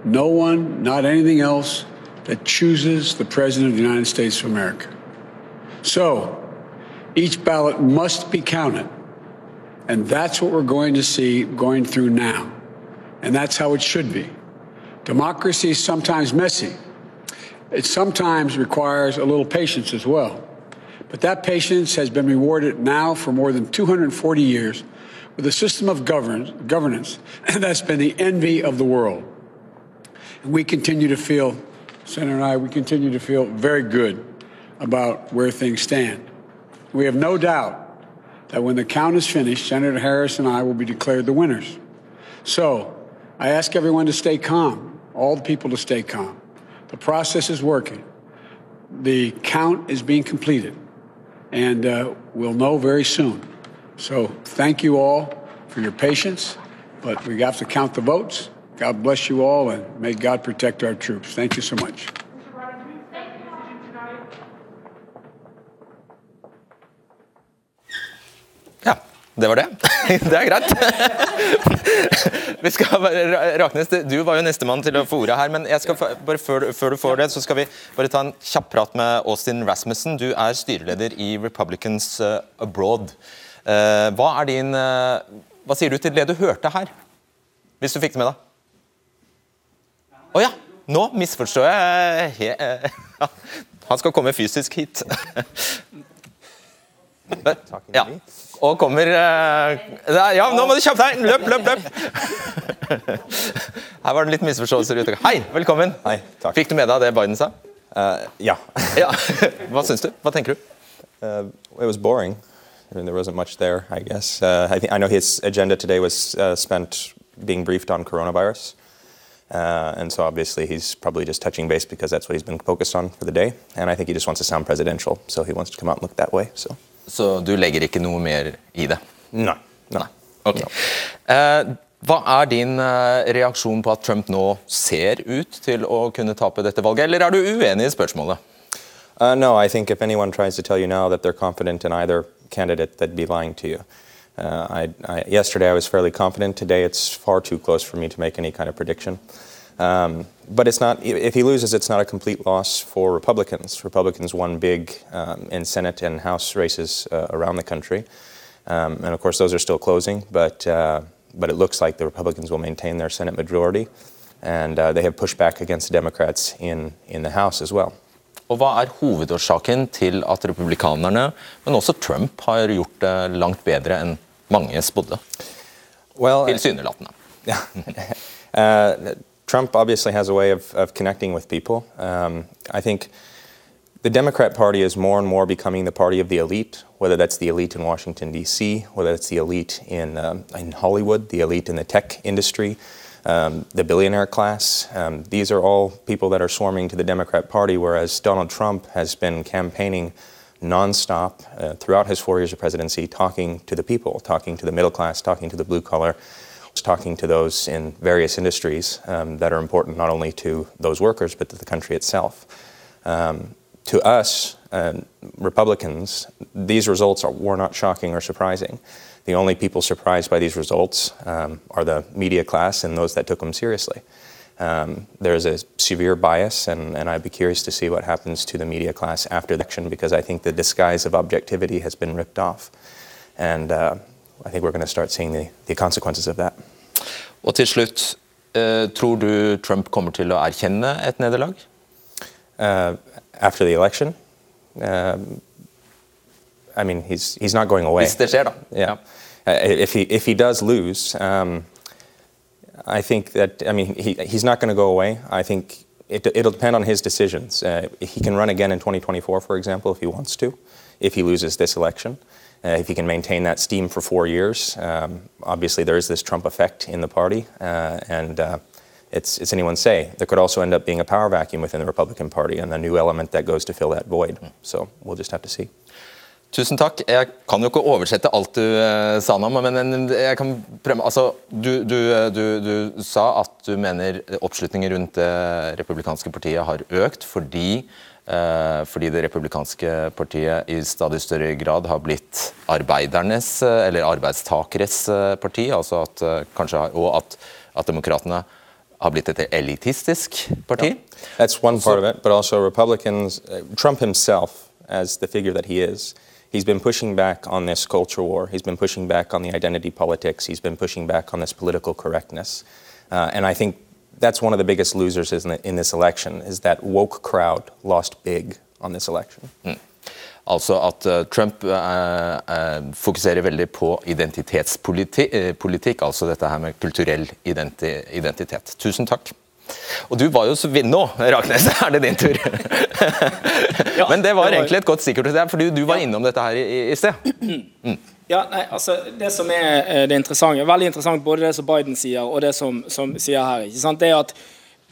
no one, not anything else, that chooses the President of the United States of America. So, each ballot must be counted. And that's what we're going to see going through now. And that's how it should be. Democracy is sometimes messy. It sometimes requires a little patience as well. But that patience has been rewarded now for more than 240 years with a system of govern governance that's been the envy of the world. And we continue to feel, Senator and I, we continue to feel very good about where things stand. We have no doubt that when the count is finished, Senator Harris and I will be declared the winners. So I ask everyone to stay calm, all the people to stay calm. The process is working. The count is being completed, and uh, we'll know very soon. So thank you all for your patience, but we have to count the votes. God bless you all, and may God protect our troops. Thank you so much. Det var det. Det er greit. Vi skal bare, Raknes, du var jo nestemann til å få ordet her, men jeg skal, bare før, før du får det, så skal vi bare ta en kjapp prat med Austin Rasmussen. Du er styreleder i Republicans eh, Abroad. Eh, hva er din eh, Hva sier du til det du hørte her? Hvis du fikk det med deg? Å ja! Nå misforstår jeg he, Han skal komme fysisk hit. Ja. Og kommer eh, Ja, nå må du kjappe deg! Løp, løp, løp! Her var det litt misforståelser ute. Hei, velkommen. Fikk du med deg det Biden sa? ja. ja. Hva syns du? Hva tenker du? Uh, it was boring. I mean, there wasn't much there, I guess. Uh, I, think, I know his agenda today was uh, spent being briefed on coronavirus. Uh, and so obviously he's probably just touching base because that's what he's been focused on for the day. And I think he just wants to sound presidential, so he wants to come out and look that way. So. Så du legger ikke noe mer i det? Nei. Ok. Eh, hva er din eh, reaksjon på at Trump nå ser ut til å kunne tape dette valget, eller er du uenig i spørsmålet? Uh, no, I think if anyone tries to tell you now that they're confident in either candidate, they'd be lying to you. Uh, I, I, yesterday I was fairly confident. Today it's far too close for me to make any kind of prediction. Um, but it's not. If he loses, it's not a complete loss for Republicans. Republicans won big um, in Senate and House races uh, around the country, um, and of course those are still closing. But uh, but it looks like the Republicans will maintain their Senate majority, and uh, they have pushed back against the Democrats in in the House as well. Og Hva er hovedårsaken til at republikanerne, men også Trump, har gjort det langt bedre enn mange spådde? Well, Tilsynelatende. Uh, Trump obviously has a way of, of connecting with people. Um, I think the Democrat Party is more and more becoming the party of the elite, whether that's the elite in Washington, D.C., whether that's the elite in, um, in Hollywood, the elite in the tech industry, um, the billionaire class. Um, these are all people that are swarming to the Democrat Party, whereas Donald Trump has been campaigning nonstop uh, throughout his four years of presidency, talking to the people, talking to the middle class, talking to the blue collar, talking to those in various industries um, that are important not only to those workers but to the country itself. Um, to us, uh, Republicans, these results are, were not shocking or surprising. The only people surprised by these results um, are the media class and those that took them seriously. Um, there's a severe bias, and, and I'd be curious to see what happens to the media class after the election because I think the disguise of objectivity has been ripped off. And uh, I think we're going to start seeing the, the consequences of that. Og til slutt, eh, tror du Trump kommer til å erkjenne et nederlag? Uh, after the election, um, I mean, he's, he's not going away. Hvis det skjer, da. Yeah. Uh, if, he, if he does lose, um, I think that, I mean, he, he's not going to go away. I think it, it'll depend on his decisions. Uh, he can run again in 2024, for example, if he wants to, if he loses this election. Uh, if he can maintain that steam for four years, um, obviously there is this Trump effect in the party, uh, and uh, it's, it's anyone's say. There could also end up being a power vacuum within the Republican Party and a new element that goes to fill that void. So we'll just have to see. Tusen takk. Jeg kan jo ikke oversette alt du eh, sa nå, men jeg kan prøve Altså, du, du, du, du sa at du mener oppslutningen rundt det republikanske partiet har økt fordi, eh, fordi det republikanske partiet i stadig større grad har blitt arbeidernes eh, eller arbeidstakeres eh, parti, altså at eh, kanskje, og at, at demokratene har blitt et elitistisk parti. That's one part of it, but also Republicans, Trump himself, as the figure that he is, he's been pushing back on this culture war. He's been pushing back on the identity politics. He's been pushing back on this political correctness. Uh, and I think that's one of the biggest losers in, the, in this election, is that woke crowd lost big on this election. Altså at eh, Trump uh, uh, fokuserer veldig på identitetspolitikk, uh, politikk, altså dette her med kulturell identi identitet. Tusen takk. Og du var jo så vidt Nå, Raknes, er det din tur! Men det var det var- egentlig et godt stikkord til deg, for du, var ja. innom dette her i, i sted. Mm. Ja, nei, altså Det som er eh, det interessante, veldig interessant både det som Biden sier og det som, som sier her, ikke sant, det er at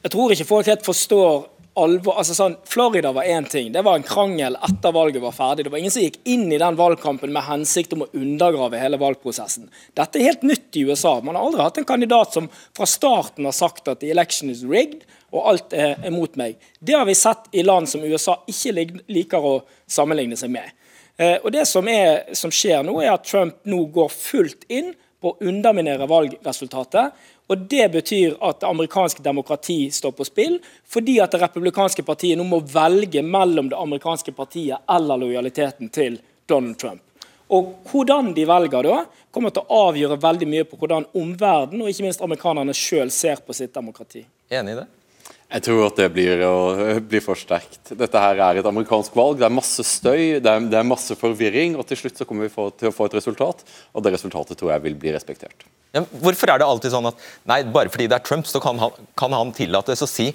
jeg tror ikke folk helt forstår alvor altså sånn, Florida var én ting. Det var en krangel etter valget var ferdig. Det var ingen som gikk inn i den valgkampen med hensikt om å undergrave hele valgprosessen. Dette er helt nytt i USA. Man har aldri hatt en kandidat som fra starten har sagt at the election is rigged og alt er, mot meg. Det har vi sett i land som USA ikke liker å sammenligne seg med. Eh, og Det som, er, som skjer nå, er at Trump nå går fullt inn på å underminere valgresultatet. Og Det betyr at det amerikanske demokrati står på spill, fordi at det republikanske partiet nå må velge mellom det amerikanske partiet eller lojaliteten til Donald Trump. Og Hvordan de velger da, kommer til å avgjøre veldig mye på hvordan omverdenen og ikke minst amerikanerne sjøl ser på sitt demokrati. Enig i det? Jeg tror at det blir, blir for sterkt. Dette her er et amerikansk valg. Det er masse støy, det er, det er masse forvirring. og Til slutt så kommer vi få, til å få et resultat, og det resultatet tror jeg vil bli respektert. Ja, hvorfor er det alltid sånn at nei, bare fordi det er Trump, så kan han, kan han tillates å si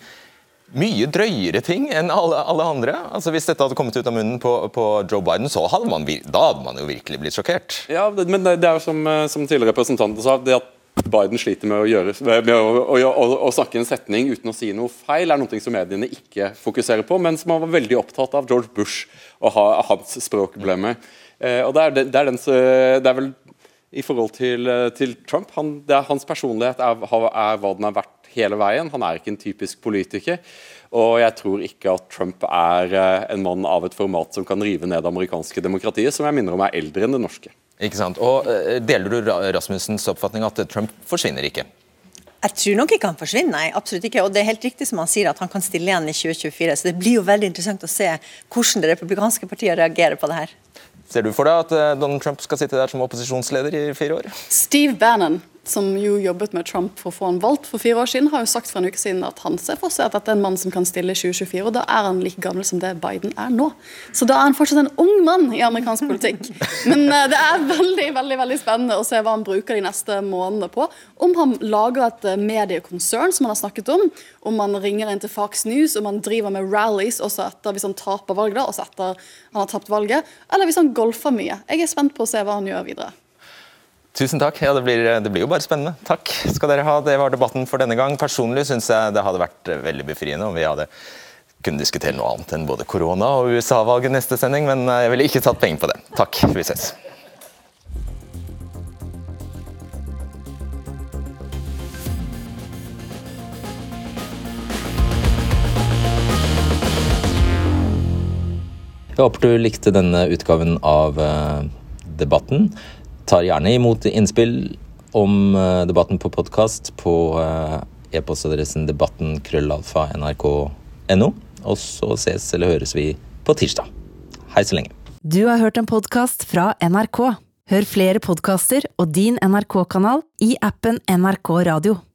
mye drøyere ting enn alle, alle, andre. Altså Hvis dette hadde kommet ut av munnen på, på Joe Biden, så hadde man, da hadde man jo virkelig blitt sjokkert. Ja, men det, er jo som, som tidligere representanten sa, det at Biden sliter med, å, gjøre, med å, å, å, snakke en setning uten å si noe feil, er noe som mediene ikke fokuserer på, men som han var veldig opptatt av George Bush og ha, hans språkproblemer. Eh, og det er, det, er den, det er, vel i forhold til, til Trump han, er, Hans personlighet er, er, hva den har vært hele veien. Han er ikke en typisk politiker. Og jeg tror ikke at Trump er eh, en mann av et format som kan rive ned amerikanske demokratiet, som jeg minner om er eldre enn det norske. Ikke sant? Og uh, Deler du Rasmussens oppfatning at Trump forsvinner ikke? Jeg tror nok ikke han forsvinner, nei, absolutt ikke. Og det er helt riktig som han sier at han kan stille igjen i 2024. Så det blir jo veldig interessant å se hvordan det republikanske partiet reagerer på det her. Ser du for deg at eh, Donald Trump skal sitte der som opposisjonsleder i fire år? Steve Bannon som jo jobbet med Trump for å få han valgt for fire år siden, har jo sagt for en uke siden at han ser for seg at dette er en mann som kan stille i 2024. og Da er han like gammel som det Biden er nå. Så da er han fortsatt en ung mann i amerikansk politikk. Men uh, det er veldig veldig, veldig spennende å se hva han bruker de neste månedene på. Om han lager et uh, mediekonsern, som han har snakket om. Om han ringer inn til Fox News, om han driver med rallies også etter hvis han taper valget, også etter han har tapt valget. Eller hvis han golfer mye. Jeg er spent på å se hva han gjør videre. Tusen takk. Ja, det blir, det blir, jo bare spennende. Takk skal dere ha. Det var debatten for denne gang. Personlig syns jeg det hadde vært veldig befriende om vi hadde kunne diskutere noe annet enn både korona og USA-valget neste sending, men jeg ville ikke tatt penger på det. Takk. Vi ses. Jeg håper du likte denne utgaven av eh, Debatten tar gjerne imot innspill om uh, debatten på podkast på uh, e-postadressen debatten krøllalfa nrk.no. Og så ses eller høres vi på tirsdag. Hei så lenge. Du har hørt en podkast fra NRK. Hør flere podkaster og din NRK-kanal i appen NRK Radio.